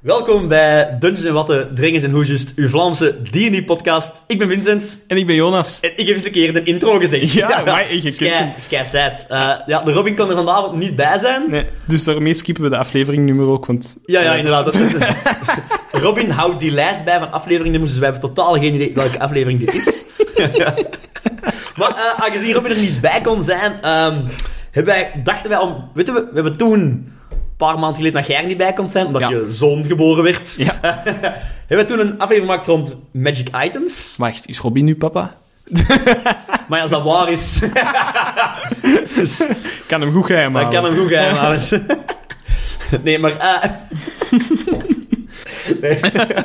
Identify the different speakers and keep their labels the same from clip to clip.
Speaker 1: Welkom bij Dungeons Watten, Dringens en Hoesjes, uw Vlaamse D&D-podcast. Ik ben Vincent.
Speaker 2: En ik ben Jonas.
Speaker 1: En ik heb eens een keer de intro gezegd.
Speaker 2: Ja, maar je kunt
Speaker 1: Sky,
Speaker 2: hem.
Speaker 1: sky sad. Eh, ja, de Robin kon er vanavond niet bij zijn.
Speaker 2: Nee, dus daarmee skippen we de afleveringnummer ook, want...
Speaker 1: Ja, ja, inderdaad. Dat is- Robin houdt die lijst bij van afleveringnummers, dus wij hebben totaal geen idee welke aflevering dit is. maar eh, aangezien Robin er niet bij kon zijn, ehm, hebben wij, dachten wij om... Weet je, we, we hebben toen, een paar maanden geleden, dat jij er niet bij kon zijn, omdat
Speaker 2: Ja.
Speaker 1: je zoon geboren werd,
Speaker 2: Ja.
Speaker 1: hebben we toen een aflevering gemaakt rond Magic Items.
Speaker 2: Wacht, is Robin nu papa?
Speaker 1: Maar als dat waar is, dus,
Speaker 2: kan hem goed geheim houden.
Speaker 1: kan hem goed geheim houden. Nee, maar... eh, nee.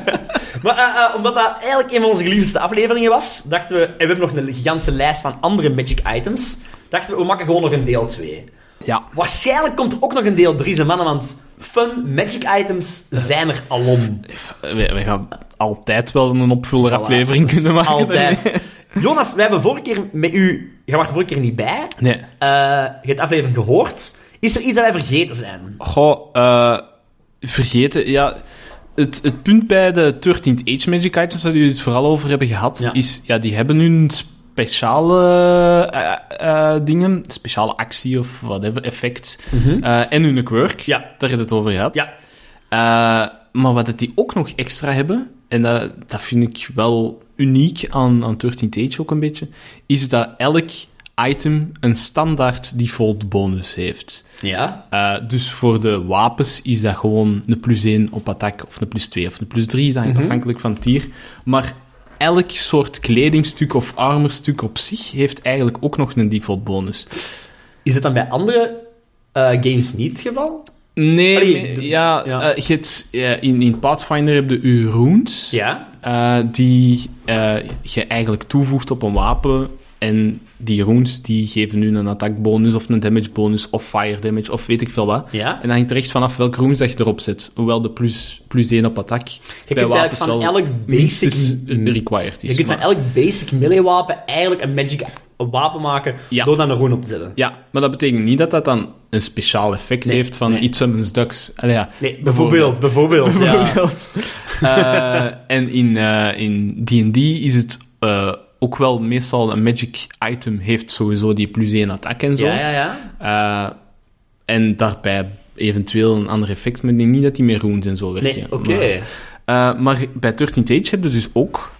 Speaker 1: maar eh, eh, omdat dat eigenlijk een van onze geliefdste afleveringen was, dachten we... En we hebben nog een gigantische lijst van andere Magic Items. Dachten we, we maken gewoon nog een deel 2.
Speaker 2: Ja.
Speaker 1: Waarschijnlijk komt er ook nog een deel 3, zijn mannen, want fun Magic Items zijn er alom.
Speaker 2: We, we gaan altijd wel een opvuller aflevering kunnen maken.
Speaker 1: Altijd. Jonas, wij hebben vorige keer met u... Jij was vorige keer niet bij.
Speaker 2: Nee.
Speaker 1: Eh, je hebt de aflevering gehoord. Is er iets dat wij vergeten zijn?
Speaker 2: Goh, eh, vergeten, ja... Het, het punt bij de 13th Age Magic Items, waar jullie het vooral over hebben gehad,
Speaker 1: Ja.
Speaker 2: is, ja, die hebben hun speciale eh, dingen, speciale actie of whatever, effect, eh, en hun quirk.
Speaker 1: Ja.
Speaker 2: Daar hebben we het over gehad.
Speaker 1: Ja.
Speaker 2: Maar wat het die ook nog extra hebben, en dat, dat vind ik wel uniek aan, aan 13th Age ook een beetje, is dat elk item een standaard default bonus heeft.
Speaker 1: Ja.
Speaker 2: Eh, dus voor de wapens is dat gewoon een plus 1 op attack, of een plus 2 of een plus 3, dat hangt afhankelijk van het tier. Maar elk soort kledingstuk of armorstuk op zich heeft eigenlijk ook nog een default bonus.
Speaker 1: Is dit dan bij andere eh, games niet het geval?
Speaker 2: Nee,
Speaker 1: Allee,
Speaker 2: nee,
Speaker 1: de-
Speaker 2: ja,
Speaker 1: ja.
Speaker 2: eh, in, in Pathfinder heb je je runes,
Speaker 1: Ja.
Speaker 2: die je eigenlijk toevoegt op een wapen. En die runes die geven nu een attack bonus of een damage bonus of fire damage of weet ik veel wat.
Speaker 1: Ja.
Speaker 2: En dan hangt er echt vanaf welke runes dat je erop zet. Hoewel de plus, plus 1 op attack
Speaker 1: Je
Speaker 2: bij wapens
Speaker 1: van
Speaker 2: wel
Speaker 1: elk basic...
Speaker 2: required is.
Speaker 1: Je kunt van
Speaker 2: maar-
Speaker 1: elk basic melee wapen eigenlijk een magic wapen maken
Speaker 2: Ja.
Speaker 1: door daar een rune op te zetten.
Speaker 2: Ja, maar dat betekent niet dat dat dan een speciaal effect
Speaker 1: Nee,
Speaker 2: heeft van
Speaker 1: nee.
Speaker 2: iets summons ducks. Allee, ja,
Speaker 1: Nee, bijvoorbeeld. Bijvoorbeeld, ja.
Speaker 2: Bijvoorbeeld. Eh, en in eh, in D&D is het eh, ook wel meestal een magic item heeft sowieso die plus 1 attack en zo.
Speaker 1: Ja, ja, ja.
Speaker 2: Eh, en daarbij eventueel een ander effect, maar ik denk niet dat die meer runes en zo werken.
Speaker 1: Nee, oké.
Speaker 2: Maar, eh, maar bij 13th Age heb je dus ook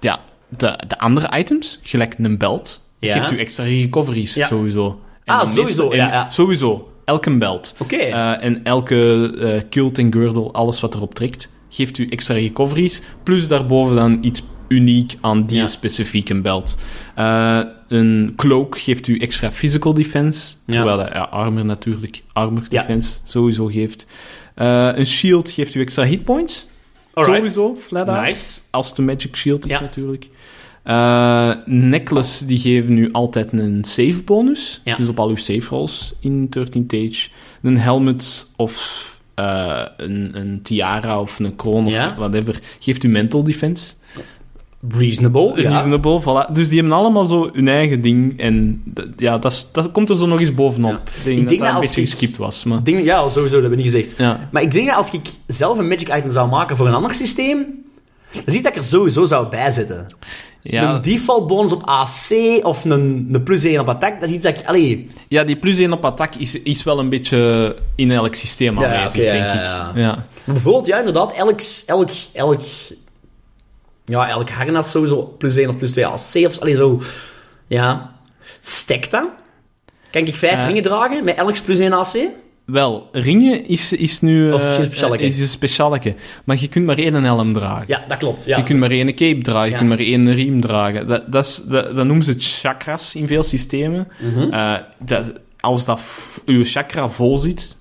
Speaker 2: ja, de, de andere items, gelijk een belt.
Speaker 1: Ja.
Speaker 2: geeft u extra recoveries,
Speaker 1: Ja.
Speaker 2: sowieso. En
Speaker 1: Ah,
Speaker 2: meeste-
Speaker 1: sowieso, ja, ja.
Speaker 2: Sowieso. Elke belt.
Speaker 1: Oké.
Speaker 2: Eh, en elke kilt en girdle, alles wat erop trekt, geeft u extra recoveries. Plus daarboven dan iets uniek aan die
Speaker 1: Ja.
Speaker 2: specifieke belt. Eh, een cloak geeft u extra physical defense.
Speaker 1: Ja.
Speaker 2: Terwijl ja, armor natuurlijk armor
Speaker 1: Ja.
Speaker 2: defense sowieso geeft. Eh, een shield geeft u extra hitpoints.
Speaker 1: Alright.
Speaker 2: Sowieso, flat out.
Speaker 1: Nice.
Speaker 2: Als een magic shield is
Speaker 1: Ja.
Speaker 2: natuurlijk. Eh, necklace, die geven nu altijd een save bonus.
Speaker 1: Ja.
Speaker 2: Dus op al uw save rolls in 13 Tage. Een helmet of een, een tiara of een kroon
Speaker 1: Ja.
Speaker 2: of whatever, geeft u mental defense.
Speaker 1: Reasonable, ja.
Speaker 2: Reasonable, voilà. Dus die hebben allemaal zo hun eigen ding. En ja, dat, dat komt er zo nog eens bovenop.
Speaker 1: Ja.
Speaker 2: Ik denk
Speaker 1: Ik
Speaker 2: dat
Speaker 1: denk
Speaker 2: dat een
Speaker 1: dat
Speaker 2: beetje
Speaker 1: ik-
Speaker 2: geskipt was. Maar,
Speaker 1: ja, sowieso, dat heb ik niet gezegd.
Speaker 2: ja.
Speaker 1: Maar ik denk dat als ik zelf een magic item zou maken voor een ander systeem, dan is iets dat ik er sowieso zou bijzetten.
Speaker 2: Ja,
Speaker 1: Een default bonus op AC of een, een plus 1 op attack, dat is iets dat ik... Allee,
Speaker 2: ja, die plus 1 op attack is, is wel een beetje in elk systeem
Speaker 1: Ja,
Speaker 2: aanwezig,
Speaker 1: oké,
Speaker 2: denk
Speaker 1: ja,
Speaker 2: ik.
Speaker 1: ja.
Speaker 2: Ja.
Speaker 1: Maar bijvoorbeeld, ja, inderdaad, elk, elk, elk, ja, elk harnas sowieso plus 1 of plus 2 AC of allee, zo. Ja. Stekt dat? Kan ik vijf
Speaker 2: Eh.
Speaker 1: ringen dragen met elk plus 1 AC?
Speaker 2: Wel, ringen is, is nu eh,
Speaker 1: een
Speaker 2: is een specialeke. Maar je kunt maar één helm dragen.
Speaker 1: Ja, dat klopt. Ja.
Speaker 2: Je kunt maar één cape dragen, je kunt maar één riem dragen. Dat, dat, is, dat, dat noemen ze chakras in veel systemen.
Speaker 1: Mhm.
Speaker 2: Eh, dat, als dat uw chakra vol zit,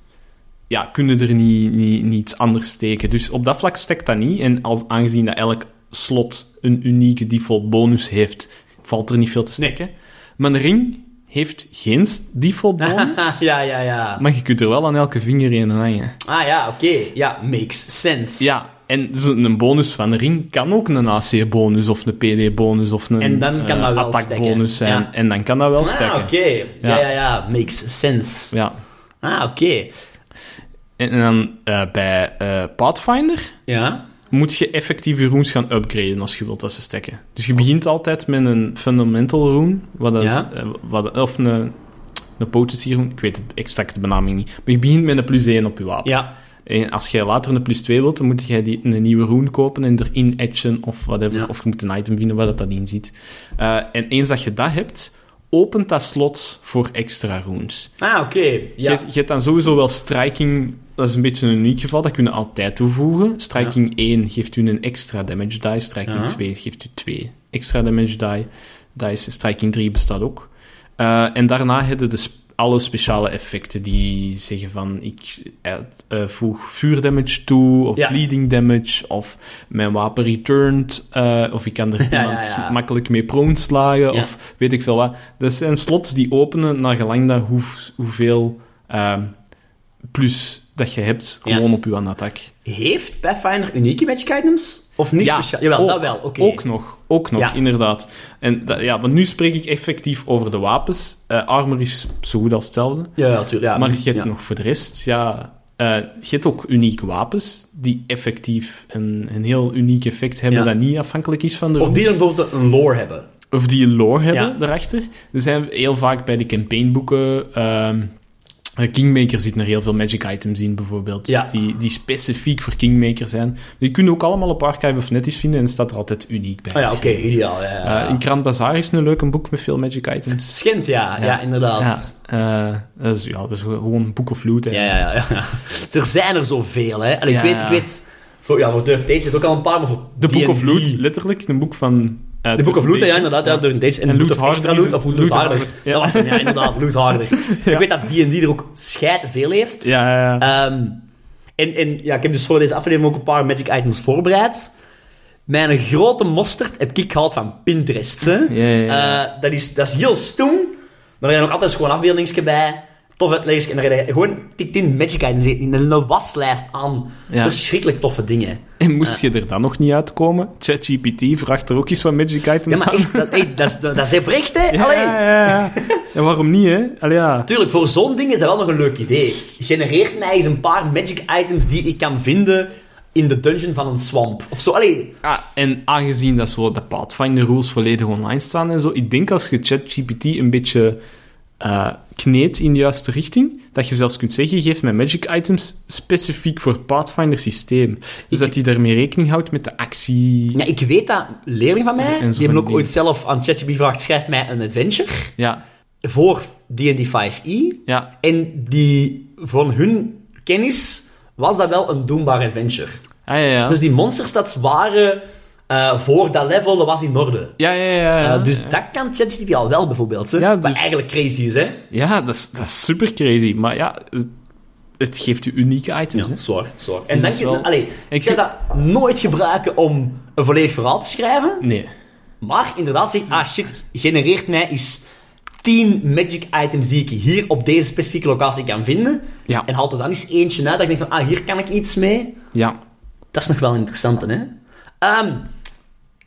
Speaker 2: ja, kunnen er niet, niet, niets anders steken. Dus op dat vlak stekt dat niet. En als, aangezien dat elk slot een unieke default bonus heeft, valt er niet veel te steken. Maar een ring heeft geen default bonus.
Speaker 1: ja, ja, ja.
Speaker 2: Maar je kunt er wel aan elke vinger in hangen.
Speaker 1: Ah ja, oké. Ja, makes sense.
Speaker 2: Ja, En dus een bonus van de ring kan ook een AC-bonus of een PD-bonus of een
Speaker 1: En dan kan
Speaker 2: eh,
Speaker 1: dat wel
Speaker 2: attack-bonus zijn.
Speaker 1: Ja.
Speaker 2: En dan kan dat wel
Speaker 1: Ah,
Speaker 2: stekken.
Speaker 1: oké. Ja.
Speaker 2: Ja.
Speaker 1: ja, ja, Makes sense.
Speaker 2: Ja.
Speaker 1: Ah, oké.
Speaker 2: En, en dan eh, bij eh, Pathfinder
Speaker 1: Ja.
Speaker 2: Moet je effectief je runes gaan upgraden als je wilt dat ze stekken. Dus je begint altijd met een fundamental rune, wat dat is,
Speaker 1: Ja.
Speaker 2: eh, wat, of een, een potency rune, ik weet de exacte benaming niet. Maar je begint met een plus 1 op je wapen.
Speaker 1: Ja.
Speaker 2: En als je later een plus 2 wilt, dan moet je die, een nieuwe rune kopen en erin etchen of whatever.
Speaker 1: Ja.
Speaker 2: Of je moet een item vinden waar dat, dat in zit. Eh, en eens dat je dat hebt, opent dat slot voor extra runes.
Speaker 1: Ah, oké. Ja.
Speaker 2: je hebt dan sowieso wel striking. Dat is een beetje een uniek geval, dat kun je altijd toevoegen. Striking 1 geeft u een extra damage die. Striking
Speaker 1: Ja.
Speaker 2: 2 geeft u 2 extra damage die. Dice. Striking 3 bestaat ook. Eh, en daarna hebben de sp- alle speciale effecten die zeggen van ik eh, voeg vuurdamage toe, of
Speaker 1: Ja.
Speaker 2: bleeding damage, of mijn wapen returned, of ik kan er iemand makkelijk mee prone slagen, of weet ik veel wat. Dat zijn slots die openen naar gelang dat hoe, hoeveel ehm, plus dat je hebt,
Speaker 1: Ja.
Speaker 2: gewoon op je attack.
Speaker 1: Heeft Pathfinder unieke magic items? Of niet speciaal? Jawel,
Speaker 2: ook,
Speaker 1: dat wel. Oké.
Speaker 2: Ook nog, ook nog,
Speaker 1: Ja.
Speaker 2: inderdaad. En dat, ja, want nu spreek ik effectief over de wapens. Eh, armor is zo goed als hetzelfde.
Speaker 1: Ja, ja, tuurlijk. Ja,
Speaker 2: maar je hebt
Speaker 1: ja.
Speaker 2: nog voor de rest, ja... eh, je hebt ook unieke wapens die effectief een, een heel uniek effect hebben
Speaker 1: Ja.
Speaker 2: dat niet afhankelijk is van de
Speaker 1: Of die dan bijvoorbeeld een lore hebben.
Speaker 2: Of die een lore hebben
Speaker 1: Ja.
Speaker 2: daarachter. Er zijn heel vaak bij de campaignboeken... ehm, eh, Kingmaker zit er heel veel magic items in, bijvoorbeeld.
Speaker 1: Ja.
Speaker 2: Die, die specifiek voor Kingmaker zijn. Die kunnen ook allemaal op Archive of Netties vinden en staat er altijd uniek bij.
Speaker 1: Oh ja, oké, ideaal. Ja.
Speaker 2: Eh, in Krant Bazaar is een leuk een boek met veel magic items.
Speaker 1: Schint, ja. Ja, inderdaad.
Speaker 2: Eh, dat, is, ja, dat is gewoon een boek of loot.
Speaker 1: Ja, ja, ja. Er zijn er zoveel, hè. En ik weet, ik weet... Voor, ja, voor Days zit ook al een paar, maar voor
Speaker 2: De Book of Loot, letterlijk. Een boek van... eh,
Speaker 1: De Book of Loot, ja, inderdaad. Ja,
Speaker 2: Days.
Speaker 1: Third Days. En,
Speaker 2: En
Speaker 1: Loot of Extra Loot, of Loot,
Speaker 2: Loot
Speaker 1: Harder.
Speaker 2: Harder, ja.
Speaker 1: Dat was hem, ja, inderdaad. Loot Harder. Ik weet dat D&D er ook scheid veel heeft.
Speaker 2: Ja, ja, ja.
Speaker 1: Ehm, en, en ja, ik heb dus voor deze aflevering ook een paar magic items voorbereid. Mijn grote mosterd heb ik gehaald van Pinterest. Hè.
Speaker 2: Ja, ja, ja.
Speaker 1: Eh, dat, is, dat is heel stoem. Maar er zijn ook altijd gewoon afbeeldingsje bij. Tof uitleggers. En dan ga je gewoon tikt in magic items in een waslijst aan.
Speaker 2: Ja.
Speaker 1: Verschrikkelijk toffe dingen.
Speaker 2: En moest je er dan nog niet uitkomen? ChatGPT vraagt er ook eens wat magic items
Speaker 1: Ja, maar echt, dat, hey, dat, is, dat is oprecht, hè?
Speaker 2: Ja, ja, ja, ja. En waarom niet, hè? Allee, ja.
Speaker 1: Tuurlijk, voor zo'n ding is dat wel nog een leuk idee. Genereert mij eens een paar magic items die ik kan vinden in de dungeon van een swamp. Of zo, allee.
Speaker 2: Ah, en aangezien dat zo de Pathfinder rules volledig online staan en zo, ik denk als je ChatGPT een beetje eh kneedt in de juiste richting, dat je zelfs kunt zeggen, geef mij magic items specifiek voor het Pathfinder systeem. Dus
Speaker 1: Ik-
Speaker 2: dat hij daarmee rekening houdt met de actie...
Speaker 1: Ja, ik weet dat leerlingen van mij, die hebben ook ooit zelf aan ChatGPT gevraagd, schrijf mij een adventure
Speaker 2: Ja,
Speaker 1: voor D&D 5e.
Speaker 2: ja,
Speaker 1: En die, van hun kennis, was dat wel een doenbaar adventure.
Speaker 2: ah, ja, ja.
Speaker 1: Dus die monsterstats waren eh, voor dat level, dat was in orde.
Speaker 2: ja, ja, ja, ja.
Speaker 1: Eh, dus
Speaker 2: ja.
Speaker 1: dat kan ChatGPT al wel, bijvoorbeeld. Hè?
Speaker 2: Ja,
Speaker 1: Wat
Speaker 2: dus-
Speaker 1: eigenlijk crazy is, hè?
Speaker 2: Ja, dat is, dat is super crazy. Maar ja, het- geeft u unieke items, hè.
Speaker 1: zwaar, zwaar. En dan,
Speaker 2: wel-
Speaker 1: allee, ik zou dat nooit gebruiken om een volledig verhaal te schrijven.
Speaker 2: Nee.
Speaker 1: Maar inderdaad zeg, ah shit, genereert mij eens 10 magic items die ik hier op deze specifieke locatie kan vinden.
Speaker 2: Ja.
Speaker 1: En haalt er dan eens eentje uit dat ik denk van, ah, hier kan ik iets mee.
Speaker 2: Ja.
Speaker 1: Dat is nog wel interessant, hè? Ehm,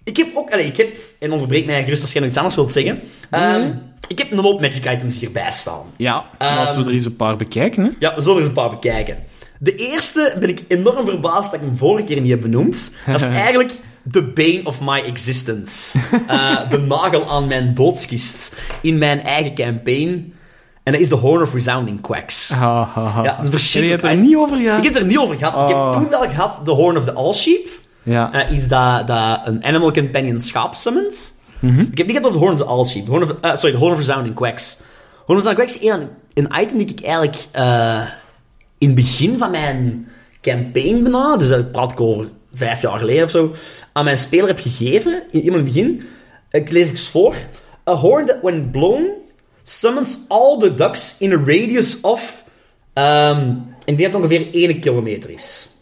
Speaker 1: ik heb ook, ik heb, en onderbreek mij gerust als jij nog iets anders wilt zeggen. Ehm, Ik heb een hoop magic items hierbij staan.
Speaker 2: Ja,
Speaker 1: Ehm,
Speaker 2: laten we er eens een paar bekijken, hè.
Speaker 1: Ja, we zullen er eens een paar bekijken. De eerste ben ik enorm verbaasd dat ik hem vorige keer niet heb benoemd. Dat is eigenlijk the bane of my existence. Eh, de nagel aan mijn doodskist in mijn eigen campaign. En dat is de Horn of Resounding Quacks.
Speaker 2: Ha, ha, ha.
Speaker 1: Ja, dat is
Speaker 2: En
Speaker 1: verschrikkelijk.
Speaker 2: je hebt er niet over gehad?
Speaker 1: Ik heb er niet over gehad. Ik heb
Speaker 2: Oh.
Speaker 1: toen wel gehad de Horn of the All Sheep.
Speaker 2: Ja.
Speaker 1: Eh, iets dat, dat een Animal Companion schaap summons.
Speaker 2: Mhm.
Speaker 1: Ik heb niet gehad over de Horn of the All Sheep. Horn of, eh, sorry, de Horn of Resounding Quacks. Horn of Resounding Quacks is een, een item die ik eigenlijk eh, in het begin van mijn campaign bijna, dus dat praat ik over vijf jaar geleden of zo, aan mijn speler heb gegeven, in, in het begin. Ik lees eens voor. A horn that when blown summons all the ducks in a radius of... Um, ik denk dat het ongeveer 1 kilometer is.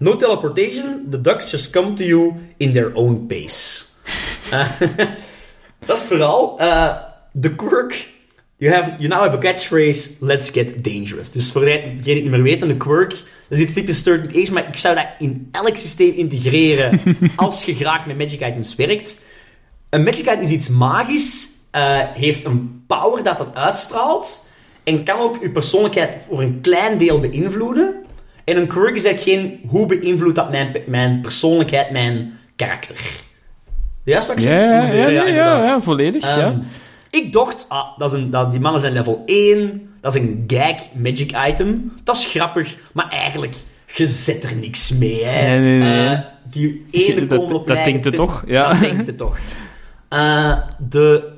Speaker 1: No teleportation, the ducks just come to you in their own pace. Eh, dat is het verhaal. Eh, De quirk. You, have, you now have a catchphrase, let's get dangerous. Dus voor degenen die het niet meer weten, de quirk Dat is iets typisch third age, maar ik zou dat in elk systeem integreren als je graag met magic items werkt. Een magic item is iets magisch, eh, heeft een power dat dat uitstraalt en kan ook je persoonlijkheid voor een klein deel beïnvloeden. En een quirk is eigenlijk geen hoe beïnvloedt dat mijn, mijn persoonlijkheid, mijn karakter. Juist wat ik
Speaker 2: Ja,
Speaker 1: zeg?
Speaker 2: ja, ja, ja, ja,
Speaker 1: inderdaad.
Speaker 2: ja, volledig.
Speaker 1: Ehm,
Speaker 2: ja.
Speaker 1: Ik dacht, ah, dat is een, dat, die mannen zijn level 1. Dat is een gag magic item. Dat is grappig, maar eigenlijk, je zet er niks mee. Hè.
Speaker 2: Nee, nee, nee.
Speaker 1: Eh, die ene
Speaker 2: Dat-
Speaker 1: op
Speaker 2: dat denkt het toch, ja.
Speaker 1: Dat denkt het toch. Eh, de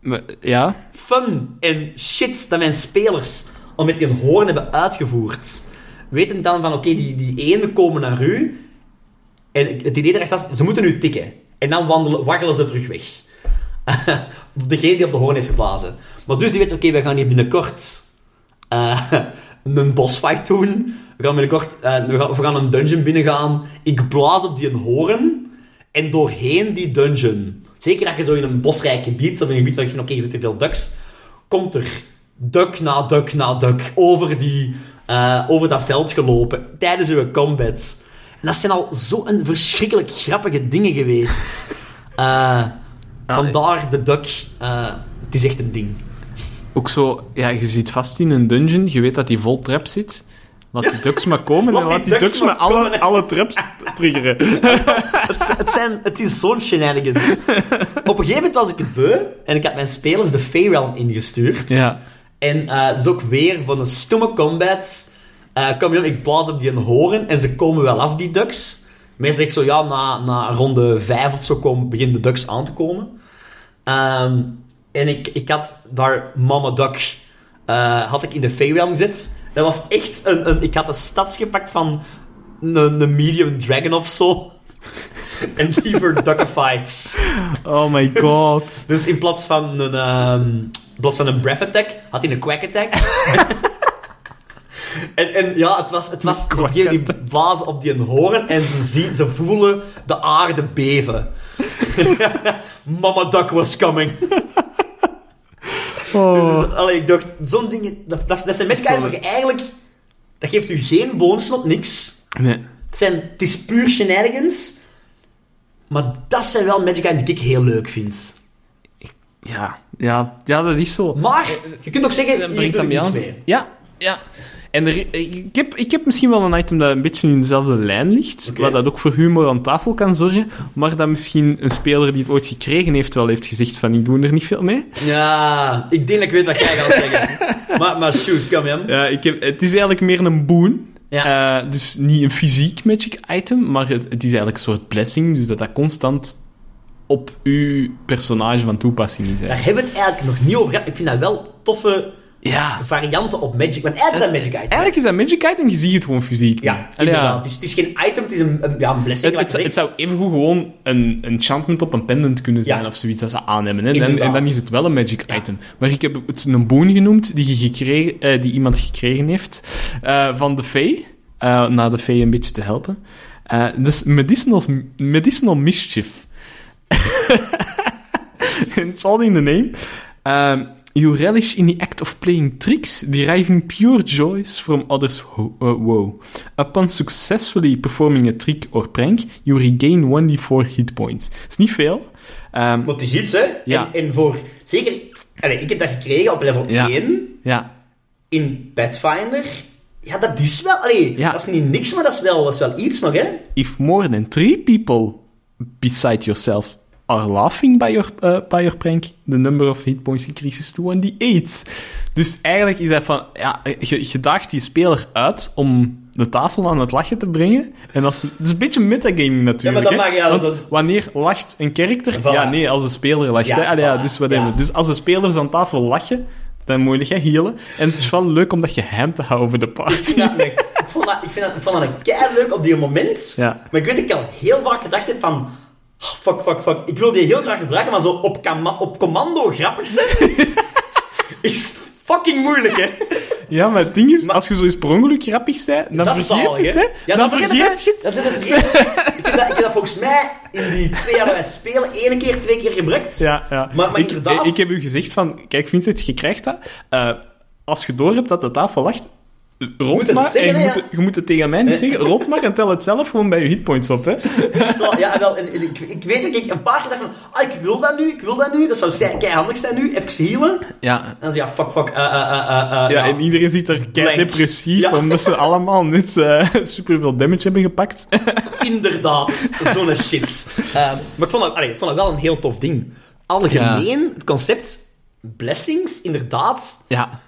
Speaker 2: Maar, ja.
Speaker 1: fun en shit dat mijn spelers al met die hoorn hebben uitgevoerd. Weten dan van, oké, die, die eenden komen naar u. En het idee erachter was, ze moeten u tikken. En dan wandelen, waggelen ze terug weg. Degene die op de hoorn heeft geblazen. Maar dus die weet, oké, we gaan hier binnenkort eh, een bossfight doen. We gaan binnenkort eh, we, gaan, we een dungeon binnengaan. Ik blaas op die hoorn. En doorheen die dungeon, zeker als je zo in een bosrijk gebied of in een gebied waar je van, oké, er zitten veel ducks, komt er duck na duck na duck over, die, eh, over dat veld gelopen tijdens uw combat. En dat zijn al zo'n verschrikkelijk grappige dingen geweest. Eh, vandaar de duck. eh, het is echt een ding.
Speaker 2: Ook zo, ja, je zit vast in een dungeon, je weet dat die vol traps zit. Laat die ducks maar komen
Speaker 1: Laat
Speaker 2: en laat die
Speaker 1: ducks
Speaker 2: ducks
Speaker 1: maar
Speaker 2: maar alle, alle traps triggeren.
Speaker 1: het, het, zijn, het is zo'n shenanigans. Op een gegeven moment was ik het beu en ik had mijn spelers de Feyrealm ingestuurd.
Speaker 2: Ja.
Speaker 1: En eh dus ook weer van een stomme combat. eh kom je op, ik blaas op die horen en ze komen wel af, die ducks. Meestal zeg ik zo, ja, na, na ronde 5 of zo komen, beginnen de ducks aan te komen. Ehm, en ik, ik had daar Mama Duck eh, had ik in de Feyrealm gezet. Dat was echt een, een... Ik had een stads gepakt van een, een medium dragon of zo. en liever duckifieds.
Speaker 2: Oh my god.
Speaker 1: Dus in plaats van een, ehm, in plaats van een breath attack, had hij een quack attack. en, en ja, het was, het was op een die blazen op die horen en ze, zien, ze voelen de aarde beven. Mama Duck was coming.
Speaker 2: Oh.
Speaker 1: Dus, dus, allee, ik dacht, zo'n dingen, dat, dat, dat zijn waar je eigenlijk, dat geeft u geen op niks.
Speaker 2: Nee.
Speaker 1: Het, zijn, het is puur shenanigans. Maar dat zijn wel magic items die ik heel leuk vind.
Speaker 2: Ja, ja, ja, dat is zo.
Speaker 1: Maar, je kunt ook zeggen, niks mee.
Speaker 2: Ja, ja. En er, ik, heb, ik heb misschien wel een item dat een beetje in dezelfde lijn ligt,
Speaker 1: Oké.
Speaker 2: waar dat ook voor humor aan tafel kan zorgen, maar dat misschien een speler die het ooit gekregen heeft wel heeft gezegd van ik doe er niet veel mee.
Speaker 1: Ja, ik denk dat ik weet wat jij gaat zeggen. maar, maar shoot, kom Jan.
Speaker 2: Ja, ik heb, het is eigenlijk meer een boon.
Speaker 1: Ja.
Speaker 2: Eh, dus niet een fysiek magic item, maar het, het is eigenlijk een soort blessing, dus dat dat constant op uw personage van toepassing is.
Speaker 1: Daar hebben we het eigenlijk nog niet over gehad. Ik vind dat wel toffe
Speaker 2: Ja,
Speaker 1: varianten op magic. Want eigenlijk is dat magic item.
Speaker 2: eigenlijk is dat magic item, je ziet het gewoon fysiek.
Speaker 1: Ja, inderdaad. Het, is, het is geen item, het is een, een, ja, een blessing.
Speaker 2: Het, het, het zou evengoed gewoon een enchantment op een pendant kunnen zijn
Speaker 1: Ja.
Speaker 2: of zoiets dat ze aan hebben. Hè? En, dan is het wel een magic
Speaker 1: Ja.
Speaker 2: item. Maar ik heb het een boon genoemd die, je gekregen, eh, die iemand gekregen heeft eh, van de Fae. eh naar de Fae een beetje te helpen. Eh dus medicinal, medicinal mischief. It's all in the name. Um, you relish in the act of playing tricks, deriving pure joys from others' ho- uh, woe. Upon successfully performing a trick or prank, you regain 1d4 hit points. is niet veel. Um,
Speaker 1: Want het is iets, hè.
Speaker 2: Ja.
Speaker 1: En, en voor... Zeker... Allee, ik heb dat gekregen op level
Speaker 2: Ja.
Speaker 1: 1
Speaker 2: ja,
Speaker 1: in Pathfinder. Ja, dat is wel... Allee,
Speaker 2: Ja.
Speaker 1: dat is niet niks, maar dat is wel, dat is wel iets nog, hè.
Speaker 2: if more than three people beside yourself are laughing by your, uh, by your prank, the number of hit points increases to 1d8. Dus eigenlijk is dat van, ja, je, je daagt die speler uit om de tafel aan het lachen te brengen. En als, het is een beetje metagaming natuurlijk.
Speaker 1: Ja, maar dat mag, ja,
Speaker 2: Want
Speaker 1: dat-
Speaker 2: wanneer lacht een karakter?
Speaker 1: Voilà.
Speaker 2: Ja, nee, als de speler lacht.
Speaker 1: Ja,
Speaker 2: hè. Allee, ja, dus, wat
Speaker 1: Ja.
Speaker 2: dus als de spelers aan tafel lachen, dan moet je healen. En het is wel leuk om dat geheim te houden over de party.
Speaker 1: een- ik, vond dat, ik, vind dat, ik vond dat leuk op die moment.
Speaker 2: Ja.
Speaker 1: Maar ik weet dat ik al heel vaak gedacht heb van... "Ah, Fuck, fuck, fuck. Ik wil die heel graag gebruiken, maar zo op, op commando grappig zijn... is fucking moeilijk, hè.
Speaker 2: Ja, maar het ding is,
Speaker 1: Maar-
Speaker 2: als je zo eens per ongeluk grappig bent, dan vergeet
Speaker 1: zalig,
Speaker 2: het,
Speaker 1: hè. Ja,
Speaker 2: dan,
Speaker 1: dan
Speaker 2: vergeet je het.
Speaker 1: Dat is het ik, heb dat, ik heb dat volgens mij in die twee jaar dat wij spelen één keer, twee keer gebruikt.
Speaker 2: Ja, ja.
Speaker 1: Maar- maar
Speaker 2: ik,
Speaker 1: inderdaad-
Speaker 2: Ik heb u gezegd van, kijk Vincent, je krijgt dat. Eh, als je door hebt dat de tafel lacht, rot
Speaker 1: moet het
Speaker 2: maar,
Speaker 1: zeggen,
Speaker 2: en je, moet, je moet het tegen mij niet zeggen. Rot maar en tel het zelf gewoon bij je hitpoints op, hè.
Speaker 1: Ja, wel, en, en ik, ik weet dat ik een paar keer dacht van, ah, ik wil dat nu, ik wil dat nu, dat zou handig zijn nu, even healen.
Speaker 2: Ja.
Speaker 1: En dan zeg je, ja, fuck, fuck, eh, eh, eh, eh, eh,
Speaker 2: Ja, en iedereen zit er kei depressief,
Speaker 1: Ja.
Speaker 2: omdat ze allemaal net uh, superveel damage hebben gepakt.
Speaker 1: Inderdaad, zo'n shit. Ehm, maar ik vond, dat, allee, ik vond dat wel een heel tof ding. Algemeen, het concept blessings, inderdaad,
Speaker 2: Ja.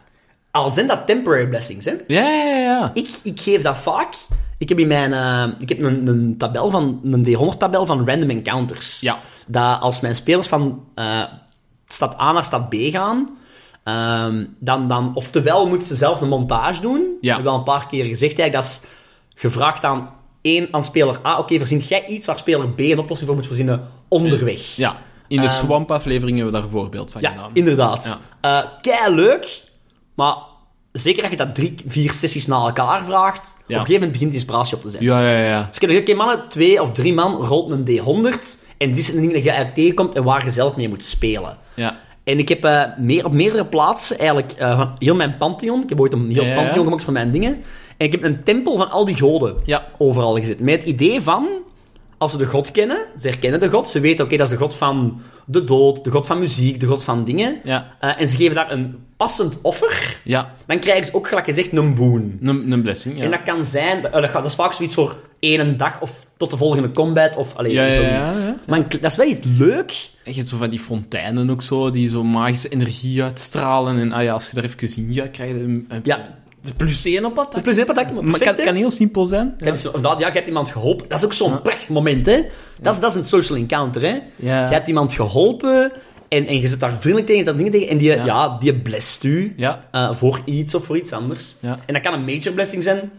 Speaker 1: Al zijn dat temporary blessings, hè.
Speaker 2: Ja, ja, ja.
Speaker 1: Ik, ik geef dat vaak. Ik heb in mijn, eh, ik heb een, een tabel van, een D100-tabel van random encounters.
Speaker 2: Ja.
Speaker 1: Dat als mijn spelers van eh, stad A naar stad B gaan, ehm, dan, dan, oftewel moeten ze zelf een montage doen. Ik
Speaker 2: Ja.
Speaker 1: heb wel een paar keer gezegd, eigenlijk, dat is gevraagd aan één, aan speler A, oké, verzint jij iets waar speler B een oplossing voor moet verzinnen onderweg.
Speaker 2: Ja. In de
Speaker 1: Ehm,
Speaker 2: Swamp-aflevering hebben we daar een voorbeeld van
Speaker 1: Ja,
Speaker 2: gedaan.
Speaker 1: inderdaad. Ja. kei leuk, maar zeker als je dat drie, vier sessies na elkaar vraagt, op een gegeven moment begint de inspiratie op te zijn.
Speaker 2: Ja, ja, ja.
Speaker 1: Dus je oké mannen, twee of drie man rolt een D100 en dit zijn de dingen dat je eigenlijk tegenkomt en waar je zelf mee moet spelen.
Speaker 2: Ja.
Speaker 1: En ik heb eh, meer, op meerdere plaatsen eigenlijk eh, van heel mijn Pantheon, ik heb ooit een heel
Speaker 2: Ja.
Speaker 1: Pantheon gemaakt van mijn dingen, en ik heb een tempel van al die goden overal gezet. Met het idee van, als ze de god kennen, ze herkennen de god, ze weten, oké, dat is de god van de dood, de god van muziek, de god van dingen,
Speaker 2: Ja.
Speaker 1: Eh, en ze geven daar een passend offer,
Speaker 2: Ja.
Speaker 1: dan krijgen ze ook, gelijk gezegd, een boon.
Speaker 2: Een, een blessing, ja.
Speaker 1: En dat kan zijn, dat, dat is vaak zoiets voor één dag of tot de volgende combat of allee,
Speaker 2: Ja,
Speaker 1: zoiets.
Speaker 2: ja.
Speaker 1: Maar dat is wel iets leuk.
Speaker 2: En je hebt zo van die fonteinen ook zo, die zo magische energie uitstralen. En ah ja, als je daar even in gaat, krijg je een, een
Speaker 1: Ja,
Speaker 2: de plus 1 op attack.
Speaker 1: de plus één attack, maar
Speaker 2: kan, kan heel simpel zijn.
Speaker 1: Kan zo- inderdaad, ja, je hebt iemand geholpen. Dat is ook zo'n prachtig moment, hè. Dat, is, dat is een social encounter, hè.
Speaker 2: Ja.
Speaker 1: Je hebt iemand geholpen en, en je zit daar vriendelijk tegen, dat dingen tegen, en die, ja.
Speaker 2: Ja.
Speaker 1: die blest u
Speaker 2: Ja.
Speaker 1: eh, voor iets of voor iets anders.
Speaker 2: Ja.
Speaker 1: En dat kan een major blessing zijn,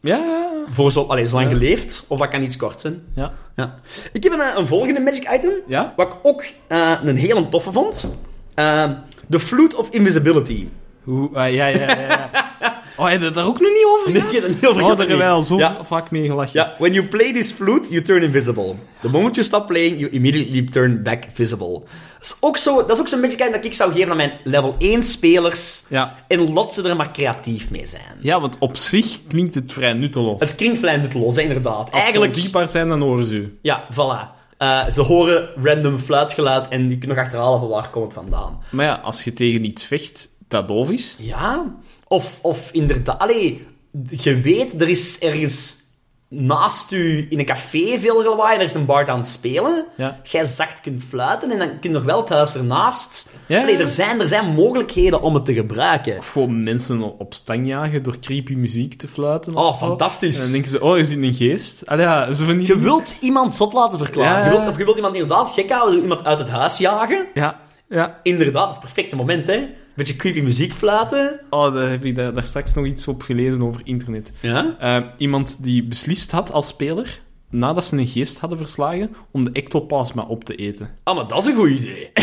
Speaker 2: Ja, ja,
Speaker 1: voor zo, allee, zolang
Speaker 2: Ja.
Speaker 1: je leeft, of dat kan iets kort zijn.
Speaker 2: ja.
Speaker 1: Ja. Ik heb een, eh, een volgende magic item.
Speaker 2: Ja?
Speaker 1: Wat ik ook eh, een hele toffe vond. Eh, De Flute of Invisibility.
Speaker 2: Hoe, ah, ja, ja, ja, ja. Oh, heb je het daar ook nog niet over
Speaker 1: Nee,
Speaker 2: gehad?
Speaker 1: er niet over
Speaker 2: Oh, daar al zo
Speaker 1: Ja.
Speaker 2: vaak mee gelachen.
Speaker 1: Ja, when you play this flute, you turn invisible. The moment you stop playing, you immediately turn back visible. Dat is ook zo- dat is ook zo'n item dat ik zou geven aan mijn level 1 spelers.
Speaker 2: Ja.
Speaker 1: En lot ze er maar creatief mee zijn.
Speaker 2: Ja, want op zich klinkt het vrij nutteloos.
Speaker 1: Het klinkt vrij nutteloos, inderdaad.
Speaker 2: Als
Speaker 1: Eigenlijk,
Speaker 2: ze zijn, dan horen ze u.
Speaker 1: ja, voilà. Eh, ze horen random fluitgeluid en die kunnen nog achterhalen van waar komt het vandaan.
Speaker 2: Maar ja, als je tegen iets vecht dat doof is...
Speaker 1: Ja, of, of inderdaad... Allee, je weet, er is ergens naast u in een café veel lawaai en er is een bard aan het spelen.
Speaker 2: Ja.
Speaker 1: Jij zacht kunt fluiten en dan kun je nog wel het huis ernaast.
Speaker 2: Ja.
Speaker 1: Allee, er, zijn, er zijn mogelijkheden om het te gebruiken.
Speaker 2: Of gewoon mensen op stang jagen door creepy muziek te fluiten.
Speaker 1: Oh,
Speaker 2: zo.
Speaker 1: fantastisch.
Speaker 2: En dan denken ze, oh, is dit een geest? Allee, ja, zo van die...
Speaker 1: Je wilt iemand zot laten verklaren.
Speaker 2: Ja.
Speaker 1: Je wilt, of je wilt iemand inderdaad gek houden, iemand uit het huis jagen.
Speaker 2: Ja, ja.
Speaker 1: Inderdaad, dat is het perfecte moment, hè. Beetje creepy muziek fluiten.
Speaker 2: Oh, daar heb ik daar, daar straks nog iets op gelezen over internet.
Speaker 1: Ja?
Speaker 2: Eh, iemand die beslist had als speler, nadat ze een geest hadden verslagen, om de ectoplasma op te eten.
Speaker 1: Ah, maar dat is een goed idee.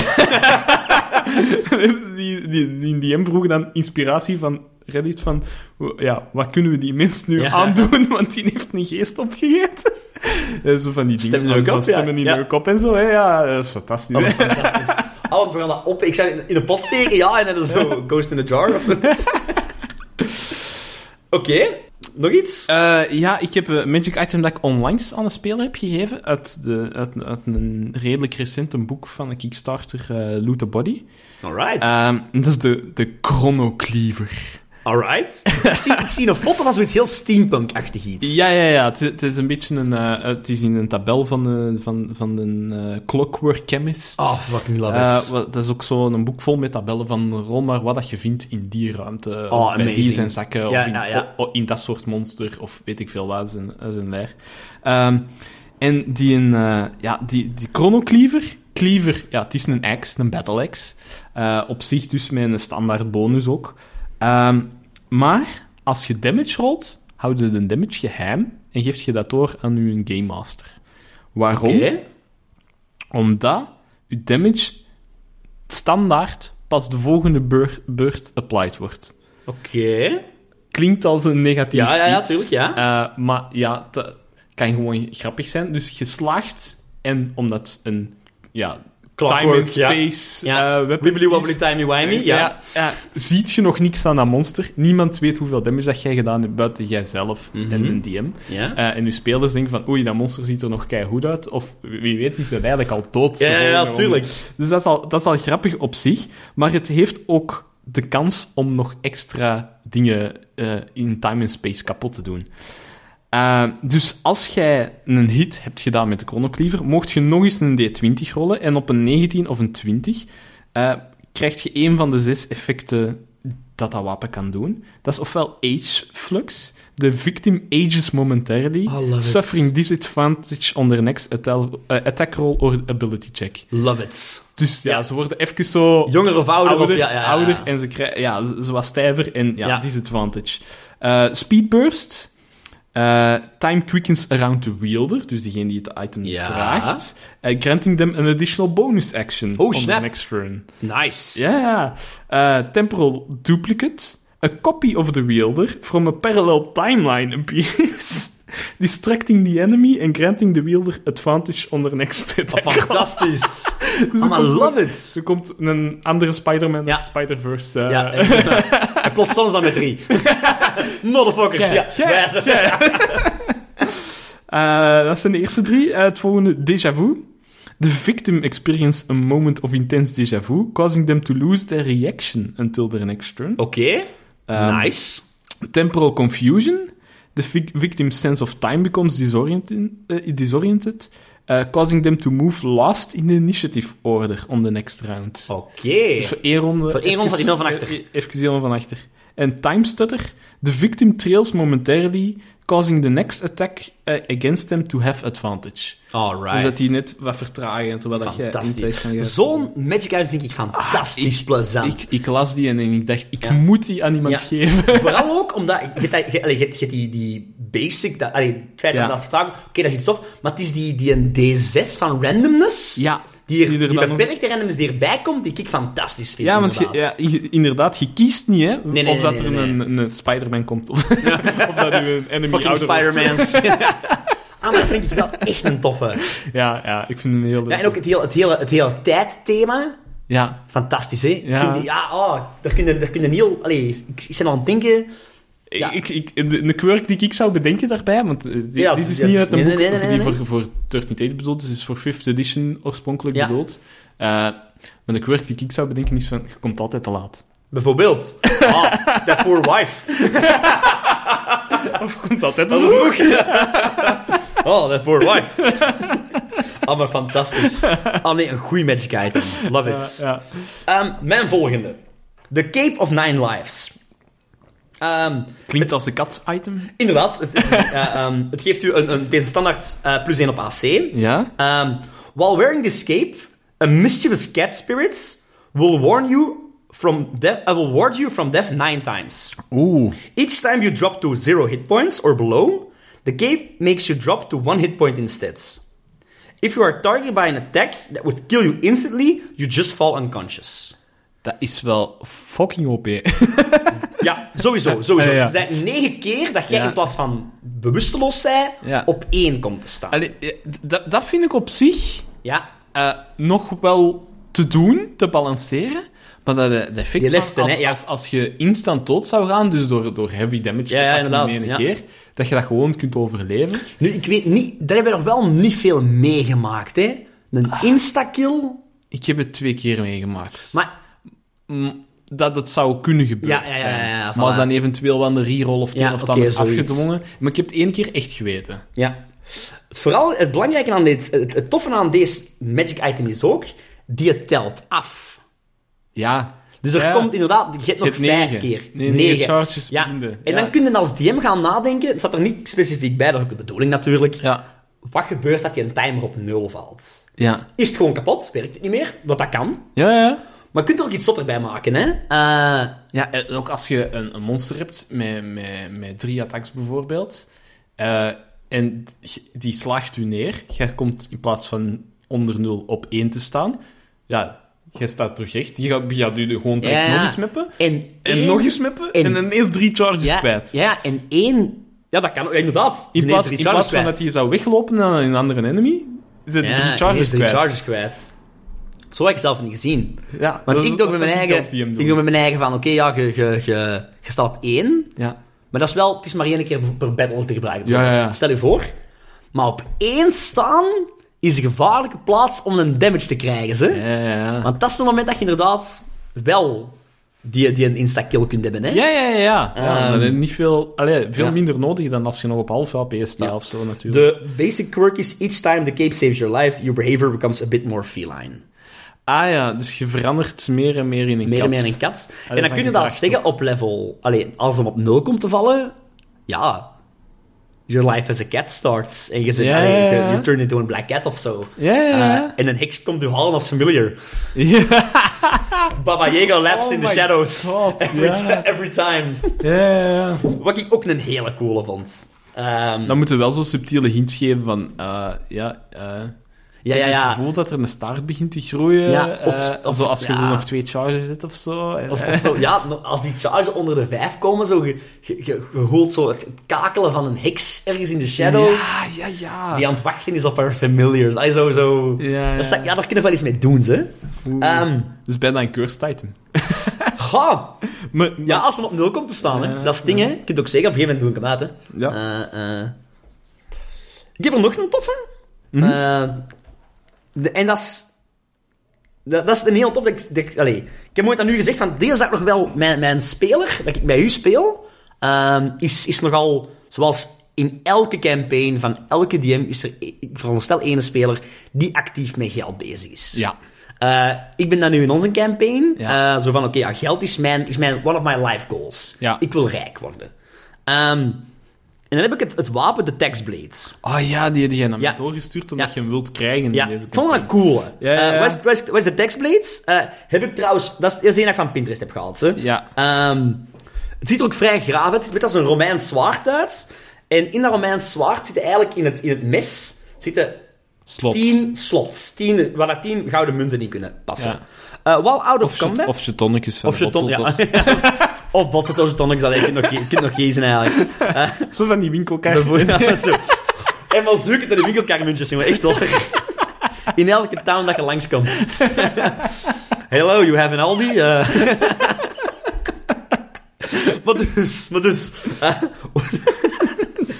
Speaker 2: Dus die, die, die, die hem vroegen dan inspiratie van Reddit van, ja, wat kunnen we die mens nu
Speaker 1: Ja.
Speaker 2: aandoen, want die heeft een geest opgegeten. Zo van die dingen
Speaker 1: Stemmen in de kop, ja.
Speaker 2: stemmen in
Speaker 1: Ja.
Speaker 2: de kop en zo, hè. ja, dat is fantastisch.
Speaker 1: Oh, dat is fantastisch. Oh, want we gaan dat op... Ik zou in- een pot steken, ja, en dan zo ghost in a jar of zo. Oké, nog iets?
Speaker 2: Eh, ja, ik heb een magic item dat ik onlangs aan de speler heb gegeven uit, de, uit, uit een redelijk recent een boek van de Kickstarter, eh Loot the Body.
Speaker 1: Alright.
Speaker 2: Ehm, dat is de, de Chrono Cleaver.
Speaker 1: Alright. ik, zie, ik zie een foto van zoiets heel steampunk-achtig iets.
Speaker 2: Ja, ja, ja. Het, het is een beetje een... eh, het is in een tabel van, de, van, van de eh, Clockwork Chemist.
Speaker 1: Oh, fucking love
Speaker 2: Eh,
Speaker 1: it.
Speaker 2: dat is ook zo een boek vol met tabellen van rol maar wat dat je vindt in die ruimte.
Speaker 1: Oh,
Speaker 2: of bij die zijn zakken,
Speaker 1: Ja,
Speaker 2: of in,
Speaker 1: ja, ja.
Speaker 2: o- o- in dat soort monster, of weet ik veel wat, zijn, zijn leer. Ehm, en die, een, eh, ja, die, die Chrono Cleaver, Cleaver, ja, het is een axe, een battle axe. Eh, op zich dus met een standaard bonus ook. Ehm, maar als je damage rolt, houd je de damage geheim en geeft je dat door aan je Game Master. Waarom?
Speaker 1: Oké.
Speaker 2: Omdat je damage standaard pas de volgende beur- beurt applied wordt.
Speaker 1: Oké.
Speaker 2: Klinkt als een negatief
Speaker 1: Ja, ja, ja,
Speaker 2: iets,
Speaker 1: tuurlijk, ja.
Speaker 2: eh, maar ja, het kan gewoon grappig zijn. Dus je slaagt, en omdat een ja, time and space
Speaker 1: Ja.
Speaker 2: eh,
Speaker 1: Wibbly wobbly timey wimey, ja.
Speaker 2: Ja. Ziet je nog niks aan dat monster? Niemand weet hoeveel damage dat jij gedaan hebt buiten jijzelf
Speaker 1: Mhm.
Speaker 2: en een DM.
Speaker 1: Ja.
Speaker 2: Eh, en je spelers denken van, oei, dat monster ziet er nog goed uit. Of wie weet is dat eigenlijk al dood.
Speaker 1: Ja, ja, tuurlijk.
Speaker 2: Dus dat is, al, dat is al grappig op zich. Maar het heeft ook de kans om nog extra dingen eh, in time en space kapot te doen. Eh, dus als jij een hit hebt gedaan met de chronocleaver, mocht je nog eens een D20 rollen. En op een 19 of een 20 eh krijg je een van de zes effecten dat dat wapen kan doen. Dat is ofwel Age Flux. The victim ages momentarily,
Speaker 1: it.
Speaker 2: suffering disadvantage on their next attack, eh, attack roll or ability check.
Speaker 1: Love it.
Speaker 2: Dus ja,
Speaker 1: Ja.
Speaker 2: ze worden even zo
Speaker 1: Jonger of ouder?
Speaker 2: ouder,
Speaker 1: of, ja, ja, ja.
Speaker 2: ouder en ze krijgen ja, ze, ze wat stijver en ja, disadvantage. Speed Eh, time quickens around the wielder, dus degene die het item
Speaker 1: Ja.
Speaker 2: draagt. Eh, granting them an additional bonus action
Speaker 1: Oh,
Speaker 2: on
Speaker 1: snap.
Speaker 2: the next turn.
Speaker 1: Nice.
Speaker 2: Ja, ja. Eh, temporal duplicate. A copy of the wielder from a parallel timeline appears. Distracting the enemy and granting the wielder advantage on their next attack.
Speaker 1: Fantastisch.
Speaker 2: Dus
Speaker 1: I love it.
Speaker 2: Er komt een andere Spider-Man
Speaker 1: Ja.
Speaker 2: Spider-Verse. eh,
Speaker 1: Ja, en, en plots soms dan met drie. Motherfuckers, ja.
Speaker 2: Ja,
Speaker 1: Ja,
Speaker 2: Eh, dat zijn de eerste drie. Eh, het volgende, déjà vu. The victim experience a moment of intense déjà vu, causing them to lose their reaction until their next turn.
Speaker 1: Oké,
Speaker 2: Um,
Speaker 1: nice.
Speaker 2: Temporal confusion. The vic- victim's sense of time becomes disoriented, eh, disoriented uh, causing them to move last in the initiative order on the next round.
Speaker 1: Oké.
Speaker 2: Dus voor één ronde...
Speaker 1: Voor één ronde gaat hij van achter.
Speaker 2: eh, Even helemaal van achter. En time stutter. The victim trails momentarily, causing the next attack eh, against them to have advantage.
Speaker 1: Alright.
Speaker 2: Dus dat die net wat vertragen, terwijl dat gaan.
Speaker 1: Zo'n Magic Item vind ik fantastisch plezant.
Speaker 2: Ik, ik las die en ik dacht, ik
Speaker 1: Ja.
Speaker 2: moet die aan iemand
Speaker 1: Ja.
Speaker 2: geven.
Speaker 1: Vooral ook omdat je hebt, je, je je die, die basic, dat, allee, het feit
Speaker 2: Ja.
Speaker 1: dat dat vertragen, oké, dat is iets tof, maar het is die, die een D6 van randomness,
Speaker 2: Ja,
Speaker 1: die, er,
Speaker 2: die
Speaker 1: die,
Speaker 2: er nog-
Speaker 1: beperkte randomness die erbij komt, die ik fantastisch vind.
Speaker 2: Ja, want je,
Speaker 1: inderdaad.
Speaker 2: ja, je- inderdaad, je kiest niet, hè,
Speaker 1: nee,
Speaker 2: of dat er Een, een Spider-Man komt, of, of dat u een enemy
Speaker 1: Fucking. Spider-Mans. ah, maar dat vind ik wel echt een toffe.
Speaker 2: Ja, ja, ik vind hem heel leuk.
Speaker 1: Ja, en ook het hele, het hele, het hele tijdthema.
Speaker 2: Ja,
Speaker 1: Fantastisch, hè?
Speaker 2: Ja.
Speaker 1: Je- ja oh, daar kun je, daar kun je heel... Allee, ik, ik ben aan het denken... Ja.
Speaker 2: Ik, ik, de, de quirk die ik zou bedenken daarbij, want eh,
Speaker 1: Ja,
Speaker 2: dit is
Speaker 1: ja,
Speaker 2: niet uit een boek
Speaker 1: nee, nee,
Speaker 2: of
Speaker 1: nee,
Speaker 2: die voor, voor 13 Tate bedoeld is, is voor 5th edition oorspronkelijk bedoeld. Eh, maar de quirk die ik zou bedenken is van, je komt altijd te laat.
Speaker 1: Bijvoorbeeld. Ah, that poor wife.
Speaker 2: Of komt altijd te vroeg.
Speaker 1: een. Oh, that poor wife. Ah, maar fantastisch. Ah nee, een goeie magic item. Love it. Ehm, mijn volgende. The Cape of Nine Lives. Ehm,
Speaker 2: Klinkt als de kat-item.
Speaker 1: inderdaad, het, eh, ehm, het geeft u een, een, deze standaard eh, plus 1 op AC.
Speaker 2: Ja?
Speaker 1: Um, while wearing this cape, a mischievous cat spirit will warn you from death. Uh, will ward you from death nine times.
Speaker 2: Oeh.
Speaker 1: Each time you drop to zero hit points or below, the cape makes you drop to one hit point instead. If you are targeted by an attack that would kill you instantly, you just fall unconscious.
Speaker 2: Dat is wel fucking OP.
Speaker 1: Ja, sowieso, sowieso.
Speaker 2: Ja, ja.
Speaker 1: Is negen keer dat jij
Speaker 2: Ja.
Speaker 1: in plaats van bewusteloos zijn, op één komt te staan.
Speaker 2: Allee, eh, dat, dat vind ik op zich
Speaker 1: Ja,
Speaker 2: eh, nog wel te doen, te balanceren. Maar dat de, effect
Speaker 1: Die
Speaker 2: van als,
Speaker 1: hè,
Speaker 2: als, als je instant dood zou gaan, dus door, door heavy damage te pakken in één keer, dat je dat gewoon kunt overleven.
Speaker 1: Nu, ik weet niet, daar hebben we nog wel niet veel meegemaakt, hè. Een
Speaker 2: Ah.
Speaker 1: insta-kill,
Speaker 2: Ik heb het twee keer meegemaakt.
Speaker 1: maar
Speaker 2: dat het zou kunnen gebeuren
Speaker 1: Ja, ja, ja,
Speaker 2: zijn.
Speaker 1: ja, ja,
Speaker 2: Maar dan eventueel wel een reroll of een of ander
Speaker 1: zoiets.
Speaker 2: afgedwongen. Maar ik heb het één keer echt geweten.
Speaker 1: ja. Vooral het belangrijke aan dit, het, het toffe aan deze magic item is ook, die het telt af.
Speaker 2: Ja.
Speaker 1: Dus er komt inderdaad, je hebt nog
Speaker 2: hebt
Speaker 1: vijf
Speaker 2: negen.
Speaker 1: keer.
Speaker 2: Nee, negen charges
Speaker 1: Ja. En dan kun je als DM gaan nadenken, het staat er niet specifiek bij, dat is ook de bedoeling natuurlijk.
Speaker 2: Ja.
Speaker 1: Wat gebeurt dat je een timer op nul valt?
Speaker 2: Ja.
Speaker 1: Is het gewoon kapot? Werkt het niet meer? Want dat kan.
Speaker 2: Ja, ja.
Speaker 1: Maar je kunt er ook iets zotter bij maken, hè? Eh,
Speaker 2: Ja, en ook als je een, een monster hebt met, met, met drie attacks bijvoorbeeld, eh, en die slaagt u neer, jij komt in plaats van onder 0 op 1 te staan, ja, jij staat terug recht, die gaat, gaat u gewoon direct
Speaker 1: Ja.
Speaker 2: nog eens meppen,
Speaker 1: en
Speaker 2: en
Speaker 1: één-
Speaker 2: nog eens meppen, en,
Speaker 1: en-
Speaker 2: ineens drie charges
Speaker 1: ja,
Speaker 2: kwijt.
Speaker 1: Ja, en één... Ja, dat kan inderdaad.
Speaker 2: In plaats, in plaats van dat hij zou weglopen naar een andere enemy, hij
Speaker 1: Ja,
Speaker 2: drie charges
Speaker 1: drie
Speaker 2: kwijt.
Speaker 1: charges kwijt. Zo heb ik zelf niet gezien.
Speaker 2: Ja,
Speaker 1: Want ik doe met mijn eigen... Ik doe met mijn eigen van, oké, ja, je, je, je, je staat op één.
Speaker 2: Ja.
Speaker 1: Maar dat is wel... Het is maar één keer per battle te gebruiken.
Speaker 2: Ja, ja, ja.
Speaker 1: Stel je voor. Maar op één staan is een gevaarlijke plaats om een damage te krijgen, ze.
Speaker 2: Ja, ja, ja.
Speaker 1: Want dat is het moment dat je inderdaad wel die, die een insta-kill kunt hebben, hè.
Speaker 2: Ja, ja, ja. ja. ja
Speaker 1: Ehm,
Speaker 2: niet veel, allee, veel
Speaker 1: ja.
Speaker 2: minder nodig dan als je nog op half HP staat of zo, natuurlijk.
Speaker 1: De basic quirk is each time the cape saves your life, your behavior becomes a bit more feline.
Speaker 2: Ah ja, dus je verandert meer en meer in een
Speaker 1: Meer
Speaker 2: kat.
Speaker 1: en meer een kat. en
Speaker 2: van
Speaker 1: dan kun je dat zeggen op level... Allee, als hem op 0 komt te vallen, ja... Your life as a cat starts. En je zegt,
Speaker 2: Ja,
Speaker 1: allee,
Speaker 2: ja,
Speaker 1: je-
Speaker 2: ja.
Speaker 1: you turn into a black cat of zo.
Speaker 2: Ja, ja, ja.
Speaker 1: Eh, en een heks komt u halen als familiar.
Speaker 2: Ja,
Speaker 1: Baba Yaga laughs
Speaker 2: Oh
Speaker 1: in the
Speaker 2: my
Speaker 1: shadows.
Speaker 2: God,
Speaker 1: every, every time.
Speaker 2: ja, ja, ja.
Speaker 1: Wat ik ook een hele coole vond. Ehm,
Speaker 2: Dan moeten we wel zo subtiele hints geven van, eh, ja, eh
Speaker 1: ja, ja,
Speaker 2: het
Speaker 1: ja.
Speaker 2: gevoel dat er een staart begint te groeien.
Speaker 1: Ja, of-
Speaker 2: eh,
Speaker 1: of-
Speaker 2: zo als je
Speaker 1: ja.
Speaker 2: nog twee charges zet of zo. En,
Speaker 1: Of, of zo, ja, als die charges onder de vijf komen, zo, je, je, je, je hoort zo het, het kakelen van een heks ergens in de shadows.
Speaker 2: Ja, ja, ja.
Speaker 1: Die aan het wachten is op haar familiars. Allee, zo, zo.
Speaker 2: Ja.
Speaker 1: Dat ja, daar kun je nog wel iets mee doen, ze. Ehm
Speaker 2: dus bijna een cursed item. Maar,
Speaker 1: Ja, als hem op nul komt te staan, hè. Dat is het ding, hè. Je kunt ook zeggen, op een gegeven moment doe ik hem uit, hè.
Speaker 2: Ja.
Speaker 1: Eh, eh. Ik heb er nog een toffe. Eh, de- en dat is... Dat, dat is een heel. Dat ik, dat ik, allee, ik heb ooit aan u gezegd van, deze is nog wel mijn, mijn speler, dat ik bij u speel, ehm, is, is nogal, zoals in elke campaign van elke DM, is er, ik veronderstel, ene speler die actief met geld bezig is.
Speaker 2: Ja.
Speaker 1: Eh, ik ben dan nu in onze campaign.
Speaker 2: Ja.
Speaker 1: eh, zo van, oké, ja, geld is mijn, is mijn one of my life goals.
Speaker 2: Ja.
Speaker 1: Ik wil rijk worden. Ehm, en dan heb ik het, het wapen, de Textblade.
Speaker 2: Oh ja, die heb jij naar mij doorgestuurd omdat
Speaker 1: Ja.
Speaker 2: je hem wilt krijgen.
Speaker 1: Ja,
Speaker 2: deze
Speaker 1: ik vond dat een cool.
Speaker 2: Ja,
Speaker 1: is, waar is de Textblade? Eh, heb ik trouwens... Dat is de ene dat ik van Pinterest heb gehaald. Hè.
Speaker 2: Ja.
Speaker 1: Ehm, het ziet er ook vrij graaf uit. Het ziet als een Romeins zwaard uit. En in dat Romeins zwaard zitten eigenlijk in het, in het mes zitten
Speaker 2: Slot.
Speaker 1: tien slots. Tien, waar dat tien gouden munten in kunnen passen.
Speaker 2: Ja.
Speaker 1: Eh, out of,
Speaker 2: Of,
Speaker 1: combat...
Speaker 2: of chetonnetjes van
Speaker 1: Of ja. Of botseltos, tonics, dat je kunt nog, je kunt nog kiezen eigenlijk.
Speaker 2: Zo van die
Speaker 1: ja, zo. En maar zoek het naar de winkelkarmuntjes, jongen. Echt hoor. In elke town dat je langskomt. Hello, you have an Aldi? Maar dus, maar dus...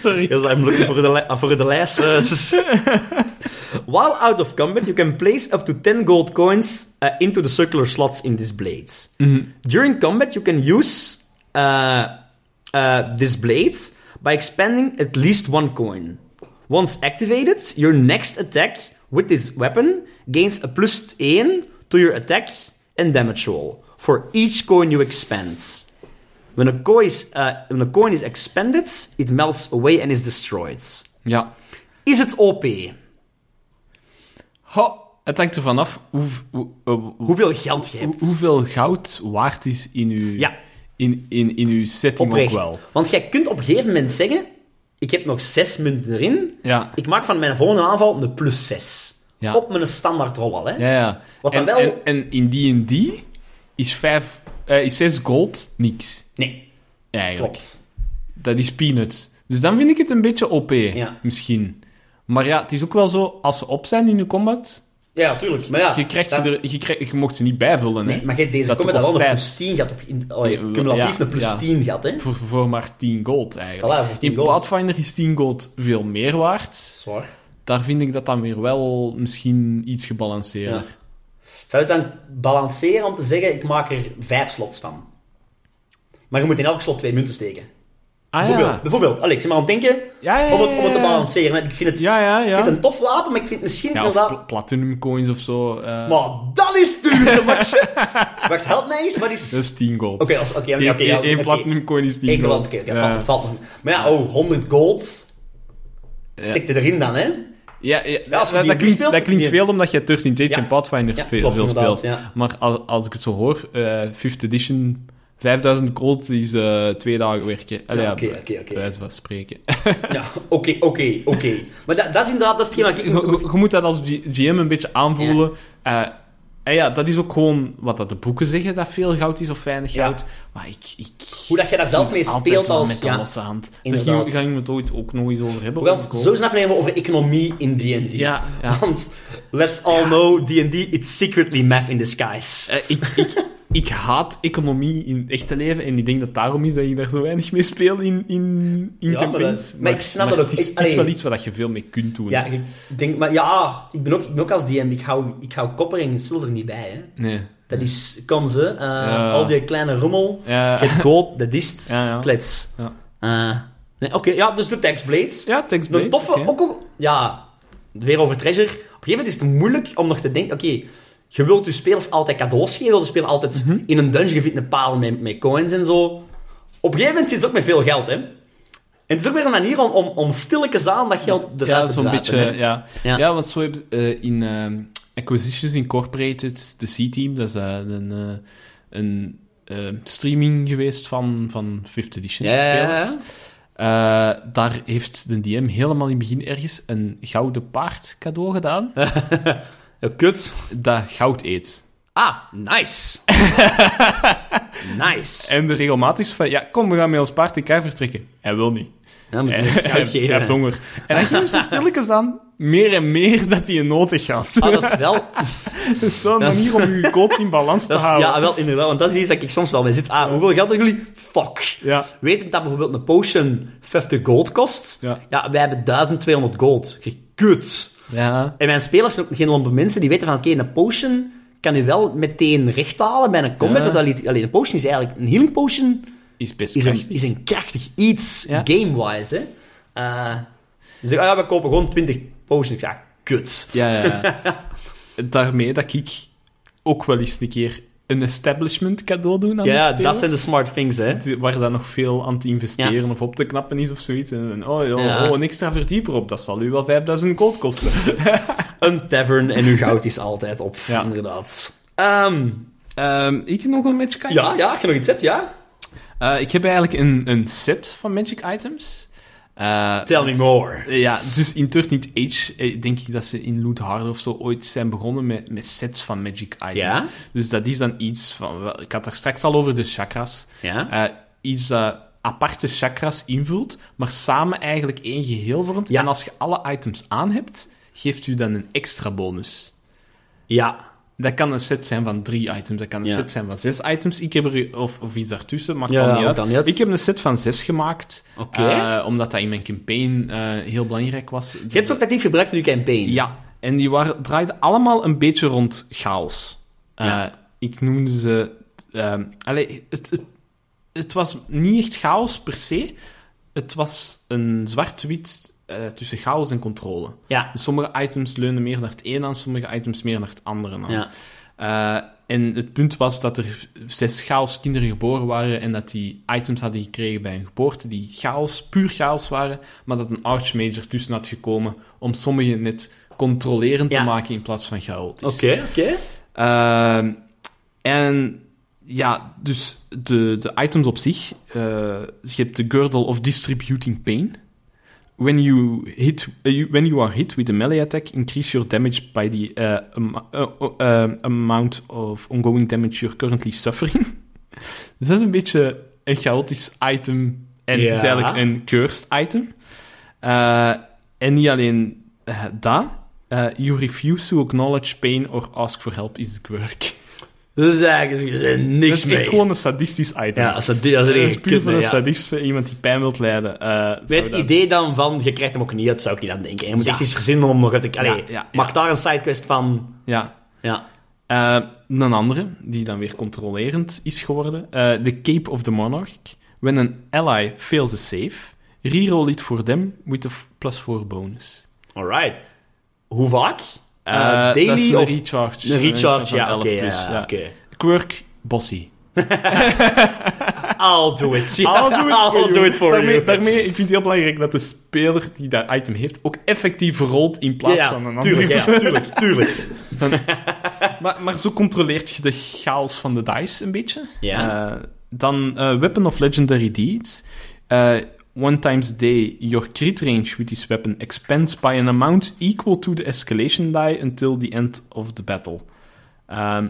Speaker 2: Sorry.
Speaker 1: Yes, I'm looking for the, li- for the last. uh, While out of combat, you can place up to 10 gold coins uh, into the circular slots in these blades. During combat, you can use uh, uh, these blades by expending at least one coin. Once activated, your next attack with this weapon gains a plus 1 to your attack and damage roll for each coin you expend. When a, coin is, uh, when a coin is expended, it melts away and is destroyed.
Speaker 2: Ja.
Speaker 1: Is het OP?
Speaker 2: Ho, het hangt ervan af hoe, hoe, hoe-
Speaker 1: Hoeveel geld je hebt?
Speaker 2: hoeveel goud waard is in uw,
Speaker 1: Ja.
Speaker 2: in, in, in uw setting
Speaker 1: Oprecht.
Speaker 2: ook wel.
Speaker 1: Want jij kunt op een gegeven moment zeggen: Ik heb nog zes munten erin.
Speaker 2: Ja.
Speaker 1: Ik maak van mijn volgende aanval een plus 6.
Speaker 2: Ja.
Speaker 1: Op mijn standaard al, hè?
Speaker 2: Ja, ja.
Speaker 1: Wat
Speaker 2: en,
Speaker 1: dan wel-
Speaker 2: en, en in D&D is, vijf, eh, is 6 gold niks.
Speaker 1: Nee,
Speaker 2: Eigenlijk.
Speaker 1: klopt.
Speaker 2: Dat is peanuts. Dus dan vind ik het een beetje OP,
Speaker 1: Ja.
Speaker 2: misschien. Maar ja, het is ook wel zo, als ze op zijn in je combat,
Speaker 1: Ja, natuurlijk. Maar ja,
Speaker 2: je, krijgt
Speaker 1: dat-
Speaker 2: ze er, je, krijgt, je mocht ze niet bijvullen. Hè?
Speaker 1: Nee, maar deze
Speaker 2: Dat
Speaker 1: combat al een plus 10 gehad. Op, in, oh, cumulatief
Speaker 2: ja,
Speaker 1: een plus
Speaker 2: ja.
Speaker 1: 10 gehad, hè?
Speaker 2: Voor, voor maar 10 gold, eigenlijk.
Speaker 1: Voilà, voor 10
Speaker 2: in
Speaker 1: gold.
Speaker 2: Pathfinder is 10 gold veel meer waard.
Speaker 1: Zwaar.
Speaker 2: Daar vind ik dat dan weer wel misschien iets gebalanceerder.
Speaker 1: Zou je het dan balanceren om te zeggen: Ik maak er vijf slots van? Maar je moet in elk slot twee munten steken.
Speaker 2: Ah
Speaker 1: Bijvoorbeeld,
Speaker 2: ja.
Speaker 1: bijvoorbeeld Alex, zeg maar aan het denken
Speaker 2: Ja, ja,
Speaker 1: om, het, om het te balanceren. Ik vind het,
Speaker 2: Ja, ja,
Speaker 1: ik vind het een tof wapen, maar ik vind het misschien
Speaker 2: Ja, pl- platinum coins of zo. eh,
Speaker 1: Maar dat is duur, zo matje. Wacht, help mij eens, wat is...
Speaker 2: dat is 10 gold.
Speaker 1: Oké, als- oké,
Speaker 2: Eén-
Speaker 1: ja,
Speaker 2: één
Speaker 1: oké.
Speaker 2: platinum coin is 10
Speaker 1: Eén
Speaker 2: gold.
Speaker 1: oké,
Speaker 2: Ja.
Speaker 1: valt, valt nog. Maar ja, oh, 100 gold. Stik je erin dan, hè?
Speaker 2: Ja, ja,
Speaker 1: Ja, als je
Speaker 2: dat, klinkt,
Speaker 1: speelt,
Speaker 2: dat klinkt
Speaker 1: die-
Speaker 2: veel omdat je 13 Age en Pathfinder veel,
Speaker 1: klopt,
Speaker 2: speelt. Maar als, als ik het zo hoor, eh 5th edition, 5000 gold is eh, twee dagen werken. Allee,
Speaker 1: Ja,
Speaker 2: ja,
Speaker 1: oké, oké, oké.
Speaker 2: bij van spreken.
Speaker 1: Ja, oké, oké, oké. Maar dat, dat is inderdaad, dat is hetgeen wat ik...
Speaker 2: je, moet dat als GM een beetje aanvoelen. Eh, En ja, dat is ook gewoon wat dat de boeken zeggen, dat veel goud is of weinig
Speaker 1: Ja.
Speaker 2: goud. Maar ik... ik
Speaker 1: Hoe dat je daar zelf mee speelt als...
Speaker 2: met de
Speaker 1: Ja.
Speaker 2: losse hand. Daar
Speaker 1: inderdaad.
Speaker 2: we- gaan we het ooit ook nog eens over hebben.
Speaker 1: We gaan het zo snel nemen over economie in D&D.
Speaker 2: Ja, ja.
Speaker 1: Want let's all know, D&D, it's secretly math in disguise.
Speaker 2: Ik, ik, ik haat economie in het echte leven en ik denk dat daarom is dat je daar zo weinig mee speelt in, in, in
Speaker 1: Ja, maar dat- maar ik snap dat.
Speaker 2: Het is,
Speaker 1: Ik-
Speaker 2: het is wel iets wat je veel mee kunt doen.
Speaker 1: Ja, ik denk, maar ja, ik ben ook, ik ben ook als DM, ik hou, ik hou kopper en zilver niet bij, hè.
Speaker 2: Nee.
Speaker 1: Dat is, kom ze, eh,
Speaker 2: Ja.
Speaker 1: al die kleine rommel,
Speaker 2: Ja,
Speaker 1: get gold, dat is het,
Speaker 2: Ja,
Speaker 1: klets.
Speaker 2: Ja.
Speaker 1: Eh, nee, Oké, ja, dus de Tex Blades.
Speaker 2: ja text
Speaker 1: Een toffe, ook, ook, ja, weer over Treasure. Op een gegeven moment is het moeilijk om nog te denken, oké, je wilt je spelers altijd cadeaus geven, je speelt altijd
Speaker 2: Mhm.
Speaker 1: in een dungeon, je vindt een paal met, met coins en zo. Op een gegeven moment zit het ook met veel geld, hè. En het is ook weer een manier om, om, om stilletjes aan dat geld eruit
Speaker 2: Ja,
Speaker 1: te
Speaker 2: zo'n beetje, ja.
Speaker 1: Ja.
Speaker 2: Ja. want zo heb je eh, in ehm, Acquisitions Incorporated, de C-team, dat is eh, een, eh, een eh, streaming geweest van, van 5th edition
Speaker 1: Ja, ja, ja,
Speaker 2: spelers. Eh, daar heeft de DM helemaal in het begin ergens een gouden paard cadeau gedaan,
Speaker 1: Ja, kut.
Speaker 2: dat goud eet.
Speaker 1: Ah, nice. nice.
Speaker 2: En de regelmatig van, ja, kom, we gaan met ons paard in elkaar vertrekken. Hij wil niet.
Speaker 1: Ja, moet je
Speaker 2: Hij, hij, hij heeft honger. En dan geven ze stilletjes aan meer en meer dat hij nodig had.
Speaker 1: Ah, dat is wel...
Speaker 2: Dat is wel een
Speaker 1: Dat is-
Speaker 2: manier om je koot in balans te
Speaker 1: is,
Speaker 2: houden.
Speaker 1: ja, wel, inderdaad. Want dat is iets dat ik soms wel mee zit. Ah, hoeveel geld hebben jullie? Fuck.
Speaker 2: Ja.
Speaker 1: Dat bijvoorbeeld een potion 50 gold kost?
Speaker 2: Ja.
Speaker 1: wij hebben 1200 gold. Gekut.
Speaker 2: Ja.
Speaker 1: En mijn spelers zijn ook geen lompe mensen die weten van, oké, een potion kan u wel meteen recht halen bij een combat.
Speaker 2: Ja.
Speaker 1: want Alleen een potion is eigenlijk... Een healing potion
Speaker 2: Is best
Speaker 1: is een,
Speaker 2: krachtig.
Speaker 1: is een krachtig iets,
Speaker 2: Ja.
Speaker 1: game-wise, hè. Eh, dus ik, ah ja, we kopen gewoon 20 potions. Ik zeg, ah, kut.
Speaker 2: Ja, ja, ja. Daarmee dat ik ook wel eens een keer een establishment cadeau doen aan
Speaker 1: Ja,
Speaker 2: de
Speaker 1: ja,
Speaker 2: spelers.
Speaker 1: dat zijn de smart things, hè.
Speaker 2: Die- Waar dan nog veel aan te investeren of op te knappen is of zoiets. En, en, oh, joh,
Speaker 1: Ja.
Speaker 2: oh, een extra verdieper op, dat zal u wel 5000 gold kosten.
Speaker 1: Een tavern en uw goud is altijd op,
Speaker 2: Ja.
Speaker 1: inderdaad. Ehm,
Speaker 2: Ehm, ik nog een Magic item?
Speaker 1: ja, ja, als je nog iets hebt, ja.
Speaker 2: Eh, ik heb eigenlijk een, een set van Magic items. Eh,
Speaker 1: Tell me more.
Speaker 2: Ja, dus in 13th Age eh, denk ik dat ze in Loot Harder of zo ooit zijn begonnen met, met sets van Magic items.
Speaker 1: Ja?
Speaker 2: Dus dat is dan iets van... wel, Ik had daar straks al over de chakras.
Speaker 1: Ja?
Speaker 2: Eh, iets dat aparte chakras invult, maar samen eigenlijk één geheel vormt.
Speaker 1: Ja.
Speaker 2: En als je alle items aan hebt, geeft u dan een extra bonus.
Speaker 1: Ja.
Speaker 2: Dat kan een set zijn van drie items, dat kan een
Speaker 1: Ja.
Speaker 2: set zijn van zes items. Ik heb er, of, of iets daartussen, maakt
Speaker 1: Ja,
Speaker 2: dan niet uit.
Speaker 1: dan niet uit.
Speaker 2: Ik heb een set van zes gemaakt, eh, omdat dat in mijn campaign eh, heel belangrijk was.
Speaker 1: Je hebt ze ook actief gebruikt in je campaign.
Speaker 2: Ja, en die waren, draaiden allemaal een beetje rond chaos. Eh,
Speaker 1: Ja.
Speaker 2: Ik noemde ze... ehm allee, het, het, het was niet echt chaos per se. Het was een zwart-wit eh, tussen chaos en controle.
Speaker 1: Ja.
Speaker 2: Dus sommige items leunen meer naar het een aan, sommige items meer naar het andere aan.
Speaker 1: Ja.
Speaker 2: Eh, en het punt was dat er zes chaos kinderen geboren waren en dat die items hadden gekregen bij hun geboorte die chaos, puur chaos waren, maar dat een archmage ertussen had gekomen om sommige net controlerend
Speaker 1: Ja.
Speaker 2: te maken in plaats van chaotisch.
Speaker 1: Oké, oké.
Speaker 2: Ehm, en ja, dus de, de items op zich. eh, je hebt de Girdle of Distributing Pain. When you, hit, eh, you- when you are hit with a melee attack, increase your damage by the eh, eh, amount of ongoing damage you're currently suffering. dus dat is een beetje een chaotisch item. En het is eigenlijk een cursed item. En niet alleen dat. you refuse to acknowledge pain or ask for help is the quirk.
Speaker 1: Dus eigenlijk is er niks
Speaker 2: Dat is
Speaker 1: mee.
Speaker 2: echt gewoon een sadistisch item.
Speaker 1: Ja, als dat, als
Speaker 2: dat
Speaker 1: dat
Speaker 2: is puur voor een sadist, voor iemand die pijn wilt lijden. eh, zou
Speaker 1: Met het idee dan van, je krijgt hem ook niet uit, zou ik niet aan denken. Je moet
Speaker 2: Ja.
Speaker 1: echt iets verzinnen om nog uit te... Allee,
Speaker 2: Ja, ja,
Speaker 1: maak
Speaker 2: ja.
Speaker 1: daar een sidequest van...
Speaker 2: Ja.
Speaker 1: Ja.
Speaker 2: Eh, een andere, die dan weer controlerend is geworden. eh The Cape of the Monarch. When an ally fails a save, reroll it for them with a plus 4 bonus.
Speaker 1: Alright. Hoe vaak?
Speaker 2: Eh,
Speaker 1: Eh, daily
Speaker 2: dat is een
Speaker 1: of...
Speaker 2: recharge.
Speaker 1: Een recharge,
Speaker 2: van
Speaker 1: ja,
Speaker 2: 11
Speaker 1: oké. ja.
Speaker 2: Quirk, bossy.
Speaker 1: I'll do it.
Speaker 2: I'll do it for you.
Speaker 1: do it for
Speaker 2: daarmee,
Speaker 1: you.
Speaker 2: daarmee, ik vind het heel belangrijk dat de speler die dat item heeft ook effectief rolt in plaats
Speaker 1: ja,
Speaker 2: van een
Speaker 1: tuurlijk, ja, tuurlijk, tuurlijk.
Speaker 2: maar, maar zo controleert je de chaos van de dice een beetje.
Speaker 1: Ja.
Speaker 2: Eh, dan eh, Weapon of Legendary Deeds. Eh, one times a day, your crit range with this weapon expands by an amount equal to the escalation die until the end of the battle. Ehm,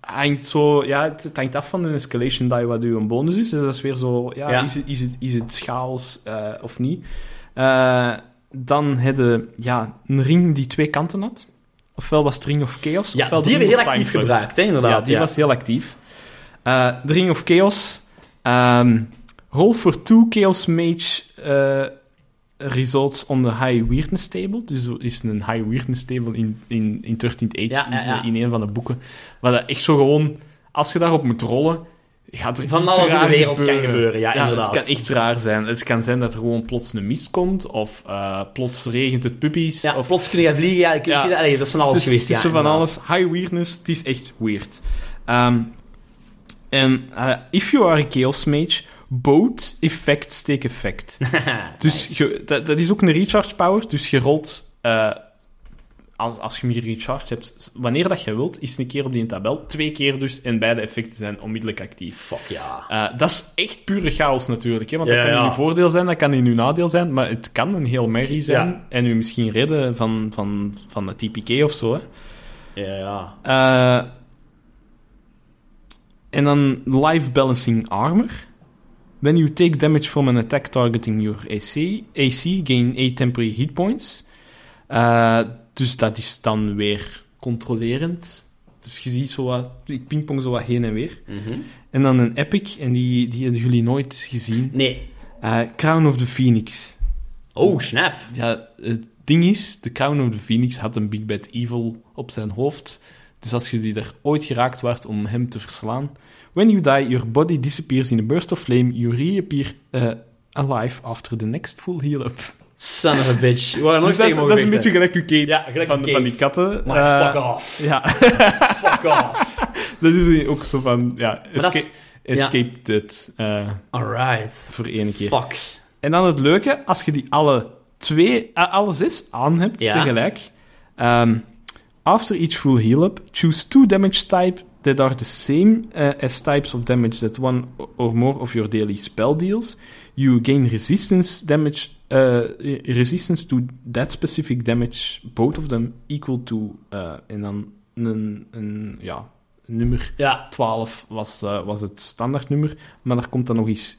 Speaker 2: hangt zo, ja, het, het hangt af van de escalation die wat uw bonus is. Dus dat is weer zo, ja,
Speaker 1: Ja.
Speaker 2: Is, het, is, het, is het chaos eh, of niet? Eh, dan heb je ja, een ring die twee kanten had. Ofwel was het Ring of Chaos,
Speaker 1: Ja,
Speaker 2: ofwel
Speaker 1: die hebben heel actief gebruikt, hè, inderdaad.
Speaker 2: Ja, die was heel actief. De Ring of Chaos. Ehm roll for two Chaos Mage eh, results on the High Weirdness Table. Dus er is een High Weirdness Table in, in, in 13th Age,
Speaker 1: Ja, ja, ja.
Speaker 2: In, in een van de boeken. Maar dat echt zo gewoon, als je daarop moet rollen, gaat er
Speaker 1: Van
Speaker 2: iets
Speaker 1: alles in de wereld kan gebeuren, ja, inderdaad.
Speaker 2: Het kan echt raar zijn. Het kan zijn dat er gewoon plots een mist komt, of eh, plots regent het puppies.
Speaker 1: Ja,
Speaker 2: of
Speaker 1: plots kun je vliegen. Ja, kun je-
Speaker 2: Ja.
Speaker 1: allee, dat is van alles
Speaker 2: het is,
Speaker 1: geweest.
Speaker 2: Het is van alles. High weirdness, het is echt weird. Ehm, en eh, if you are a chaos mage, both effects take effect. dus je, dat, dat is ook een recharge power, dus je rolt... eh, als, als je hem gerecharged hebt, wanneer dat je wilt, is een keer op die tabel. Twee keer dus, en beide effecten zijn onmiddellijk actief.
Speaker 1: Fuck ja.
Speaker 2: Eh, dat is echt pure chaos natuurlijk. Hè? Want
Speaker 1: Ja,
Speaker 2: dat kan in
Speaker 1: ja.
Speaker 2: uw voordeel zijn, dat kan in uw nadeel zijn. Maar het kan een heel merrie zijn.
Speaker 1: Ja.
Speaker 2: En u misschien redden van, van, van de TPK of zo. Hè?
Speaker 1: Ja, ja.
Speaker 2: Eh, en dan life balancing armor. When you take damage from an attack targeting your AC, AC gain 8 temporary hit points. Eh, dus dat is dan weer controlerend. Dus je ziet zo wat, ik pingpong zo wat heen en weer.
Speaker 1: Mhm.
Speaker 2: En dan een epic, en die, die hebben jullie nooit gezien.
Speaker 1: Nee.
Speaker 2: Eh, Crown of the Phoenix.
Speaker 1: Oh, snap.
Speaker 2: Ja, het ding is, de Crown of the Phoenix had een Big Bad Evil op zijn hoofd. Dus als jullie er ooit geraakt waart om hem te verslaan... When you die, your body disappears in a burst of flame. You reappear eh, alive after the next full heal-up.
Speaker 1: Son of a bitch. We
Speaker 2: Dus dat, is, dat is een beetje gelijk uw cape
Speaker 1: Ja, gelijk
Speaker 2: van, van die katten.
Speaker 1: Maar
Speaker 2: Eh,
Speaker 1: fuck off.
Speaker 2: Ja,
Speaker 1: Fuck off.
Speaker 2: dat is ook zo van... Ja, escape, escape that eh,
Speaker 1: Alright.
Speaker 2: voor één keer.
Speaker 1: Fuck.
Speaker 2: En dan het leuke, als je die alle twee, eh, alle zes aan hebt
Speaker 1: Ja.
Speaker 2: tegelijk. ehm, after each full heal up, choose two damage type that are the same eh, as types of damage that one or more of your daily spell deals. You gain resistance damage, eh, resistance to that specific damage, both of them equal to, en dan een, een, ja, nummer
Speaker 1: Ja.
Speaker 2: 12 was, was het standaardnummer, maar daar komt dan nog eens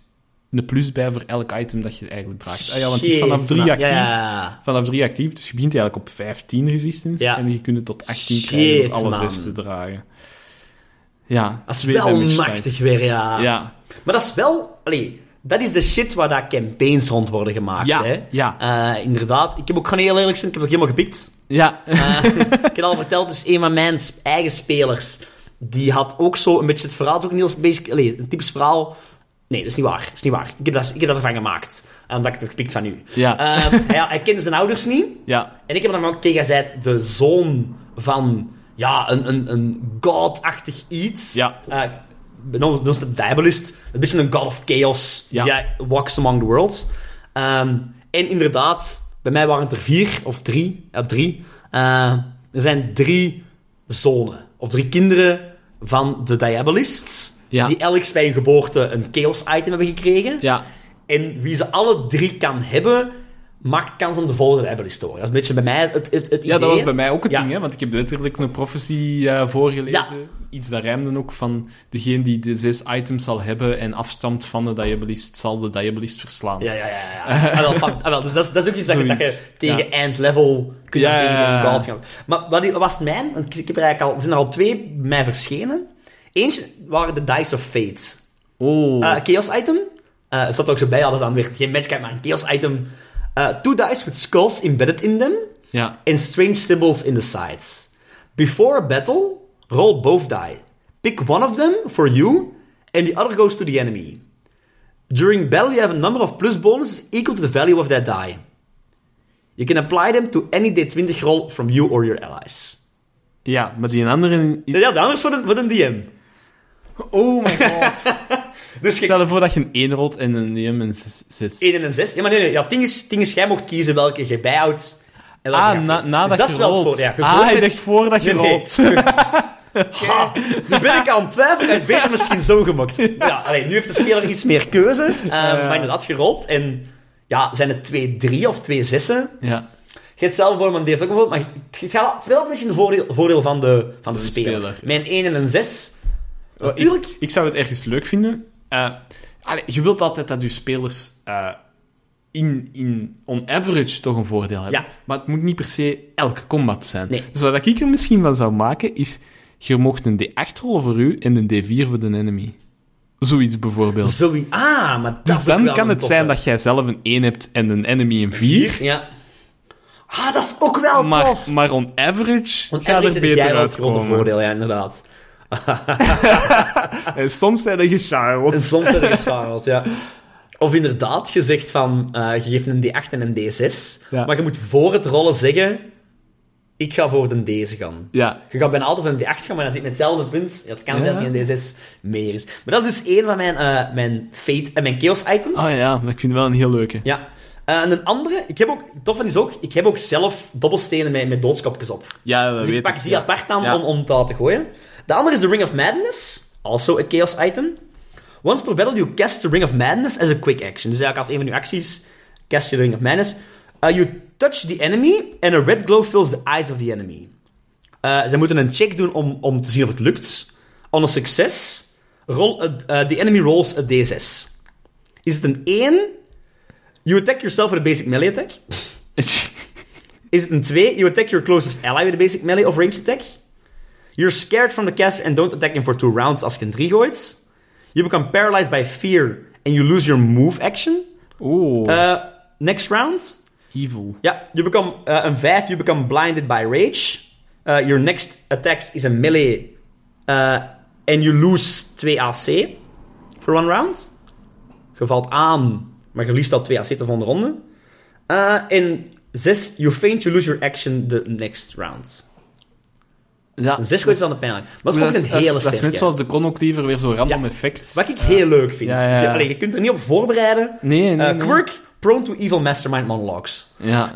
Speaker 2: een plus bij voor elk item dat je eigenlijk draagt. Ah ja, want die is vanaf 3
Speaker 1: man.
Speaker 2: actief.
Speaker 1: Ja.
Speaker 2: Vanaf 3 actief, dus je begint eigenlijk op 15 resistance
Speaker 1: Ja.
Speaker 2: en je kunt het tot 18
Speaker 1: Shit,
Speaker 2: krijgen door alle
Speaker 1: man.
Speaker 2: zes te dragen. Ja,
Speaker 1: Dat is wel machtig weer, ja.
Speaker 2: Ja,
Speaker 1: Maar dat is wel... Allee, dat is de shit waar daar campaigns rond worden gemaakt,
Speaker 2: Ja,
Speaker 1: hè.
Speaker 2: ja.
Speaker 1: Eh, inderdaad. Ik heb ook gewoon heel eerlijk zijn, ik heb ook helemaal gepikt.
Speaker 2: ja.
Speaker 1: Eh, ik heb al verteld, dus een van mijn eigen spelers, die had ook zo een beetje het verhaal, het is ook een heel basic, allee, een typisch verhaal. Nee, dat is niet waar. Dat is niet waar. Ik heb dat, ik heb dat ervan gemaakt. Omdat ik het heb gepikt van u.
Speaker 2: Ja.
Speaker 1: Eh, hij, hij kende zijn ouders niet.
Speaker 2: ja,
Speaker 1: En ik heb dan ook tegen gezegd, de zoon van, ja, een, een, een god-achtig iets.
Speaker 2: Ja.
Speaker 1: Uh, dat is de Diabolist. Een beetje een god of chaos.
Speaker 2: Ja.
Speaker 1: Walks among the world. Ehm, en inderdaad, bij mij waren het er vier, of drie. Ja, drie. Eh, er zijn drie zonen, of drie kinderen van de Diabolists.
Speaker 2: Ja.
Speaker 1: Die elk bij hun geboorte een chaos item hebben gekregen.
Speaker 2: ja.
Speaker 1: En wie ze alle drie kan hebben, maakt kans om de volgende te worden. Dat is een beetje bij mij het, het, het idee.
Speaker 2: Ja, dat was bij mij ook het
Speaker 1: Ja.
Speaker 2: ding, hè, want ik heb letterlijk een prophecy eh, voorgelezen.
Speaker 1: Ja.
Speaker 2: Iets dat rijmde ook van degene die de zes items zal hebben en afstamt van de Diabolist, zal de Diabolist verslaan.
Speaker 1: Ja, ja, ja. ja. ah, wel, van, ah, wel, dus dat, is, dat is ook iets dat, je- dat je tegen eind level kunt
Speaker 2: Ja,
Speaker 1: tegen een god gaan. Maar wat was het mijn? Want ik, heb er eigenlijk al, er zijn er al twee bij mij verschenen. Eentje waren de Dice of Fate.
Speaker 2: Oh.
Speaker 1: Eh, chaos item. Eh er zat ook zo bij, hadden dan weer geen magic, maar een chaos item. Eh, two dice with skulls embedded in them.
Speaker 2: ja.
Speaker 1: and strange symbols in the sides. Before a battle, roll both die. Pick one of them for you, and the other goes to the enemy. During battle, you have a number of plus bonuses equal to the value of that die. You can apply them to any D20 roll from you or your allies.
Speaker 2: Ja, maar die andere...
Speaker 1: Ja, de voor een, voor een DM.
Speaker 2: Oh my god.
Speaker 1: Dus je,
Speaker 2: Stel je voor dat je een 1 rolt en een DM en 6.
Speaker 1: 1 en een 6. Ja, maar nee, nee. Ja, het ding is, het ding is, jij mocht kiezen welke je bijhoudt. En welke
Speaker 2: Ah,
Speaker 1: je
Speaker 2: na,
Speaker 1: dus dat
Speaker 2: je
Speaker 1: is wel het
Speaker 2: rolt.
Speaker 1: voor, ja, je
Speaker 2: ah,
Speaker 1: rolt
Speaker 2: je
Speaker 1: het-
Speaker 2: dacht voordat je
Speaker 1: Nee, nee.
Speaker 2: rolt.
Speaker 1: Ha, nu ben ik aan het twijfelen. Het beter misschien zo gemokt. Ja, alleen, nu heeft de speler iets meer keuze. eh, Maar inderdaad, gerold. En ja, zijn het twee drie of twee zessen?
Speaker 2: Ja.
Speaker 1: Je hebt zelf voor, die heeft ook bijvoorbeeld... Maar het gaat altijd misschien een voordeel, voordeel van de, van de,
Speaker 2: De
Speaker 1: speler.
Speaker 2: speler, ja.
Speaker 1: Mijn 1 en een 6. Natuurlijk.
Speaker 2: Ik, ik zou het ergens leuk vinden. Eh, allee, je wilt altijd dat je spelers eh, in, in on average toch een voordeel hebben.
Speaker 1: Ja.
Speaker 2: Maar het moet niet per se elke combat zijn.
Speaker 1: Nee.
Speaker 2: Dus wat ik er misschien van zou maken, is... Je mocht een D8 rollen voor u en een D4 voor de enemy. Zoiets bijvoorbeeld.
Speaker 1: Zoiets. Ah, maar dat
Speaker 2: Dus dan kan het zijn dat jij zelf een 1 hebt en een enemy een 4.
Speaker 1: Ja. Ah, dat is ook wel
Speaker 2: Maar,
Speaker 1: tof.
Speaker 2: maar on average
Speaker 1: Want
Speaker 2: gaat
Speaker 1: eigenlijk
Speaker 2: er beter uitkomen.
Speaker 1: voordeel, ja, inderdaad.
Speaker 2: En soms zijn er gecharreld.
Speaker 1: En soms heb je Charles, ja. Of inderdaad, je zegt van, eh, je geeft een D8 en een D6,
Speaker 2: Ja.
Speaker 1: maar je moet voor het rollen zeggen, ik ga voor de deze gaan.
Speaker 2: Ja.
Speaker 1: Je gaat bijna altijd voor een D8 gaan, maar dan zit met hetzelfde punt. Het kan
Speaker 2: Ja.
Speaker 1: zijn dat die een D6 meer is. Maar dat is dus één van mijn, eh, mijn fate en mijn chaos items.
Speaker 2: Oh ja, maar ik vind het wel een heel leuke.
Speaker 1: Ja. Eh, en een andere, ik heb ook, tof is ook, ik heb ook zelf dobbelstenen met, met doodskopjes op.
Speaker 2: Ja, dat
Speaker 1: Dus
Speaker 2: weet
Speaker 1: ik pak
Speaker 2: ik.
Speaker 1: die
Speaker 2: ja.
Speaker 1: apart aan
Speaker 2: Ja.
Speaker 1: om, om te gooien. De andere is de Ring of Madness. Also a chaos item. Once per battle, you cast the Ring of Madness as a quick action. Dus eigenlijk als een van je acties cast je de Ring of Madness. Uh, you touch the enemy and a red glow fills the eyes of the enemy. Uh, ze moeten een check doen om, om te zien of het lukt. On a success, roll a, uh, the enemy rolls a d6. Is het een 1? You attack yourself with a basic melee attack. Is het een 2? You attack your closest ally with a basic melee of ranged attack. You're scared from the caster and don't attack him for two rounds als je een 3 gooit. You become paralyzed by fear and you lose your move action.
Speaker 2: Oeh,
Speaker 1: Uh, next round.
Speaker 2: evil.
Speaker 1: Ja, you become uh, een 5, you become blinded by rage. Uh, your next attack is een melee. Uh, and you lose 2 AC for one round. Je valt aan, maar je liest al 2 AC de volgende ronde. Uh, en 6, you faint, you lose your action the next round.
Speaker 2: Ja,
Speaker 1: 6 gooit dan de pijn. Maar dat is ook een hele
Speaker 2: Dat is
Speaker 1: sterke.
Speaker 2: net zoals de Chrono Cleaver, weer zo'n random
Speaker 1: Ja.
Speaker 2: effect.
Speaker 1: Wat ik heel leuk vind.
Speaker 2: Ja, ja, ja.
Speaker 1: Je, allee, je kunt er niet op voorbereiden.
Speaker 2: Nee, nee,
Speaker 1: Uh,
Speaker 2: nee.
Speaker 1: Quirk, prone to evil mastermind monologues.
Speaker 2: Ja,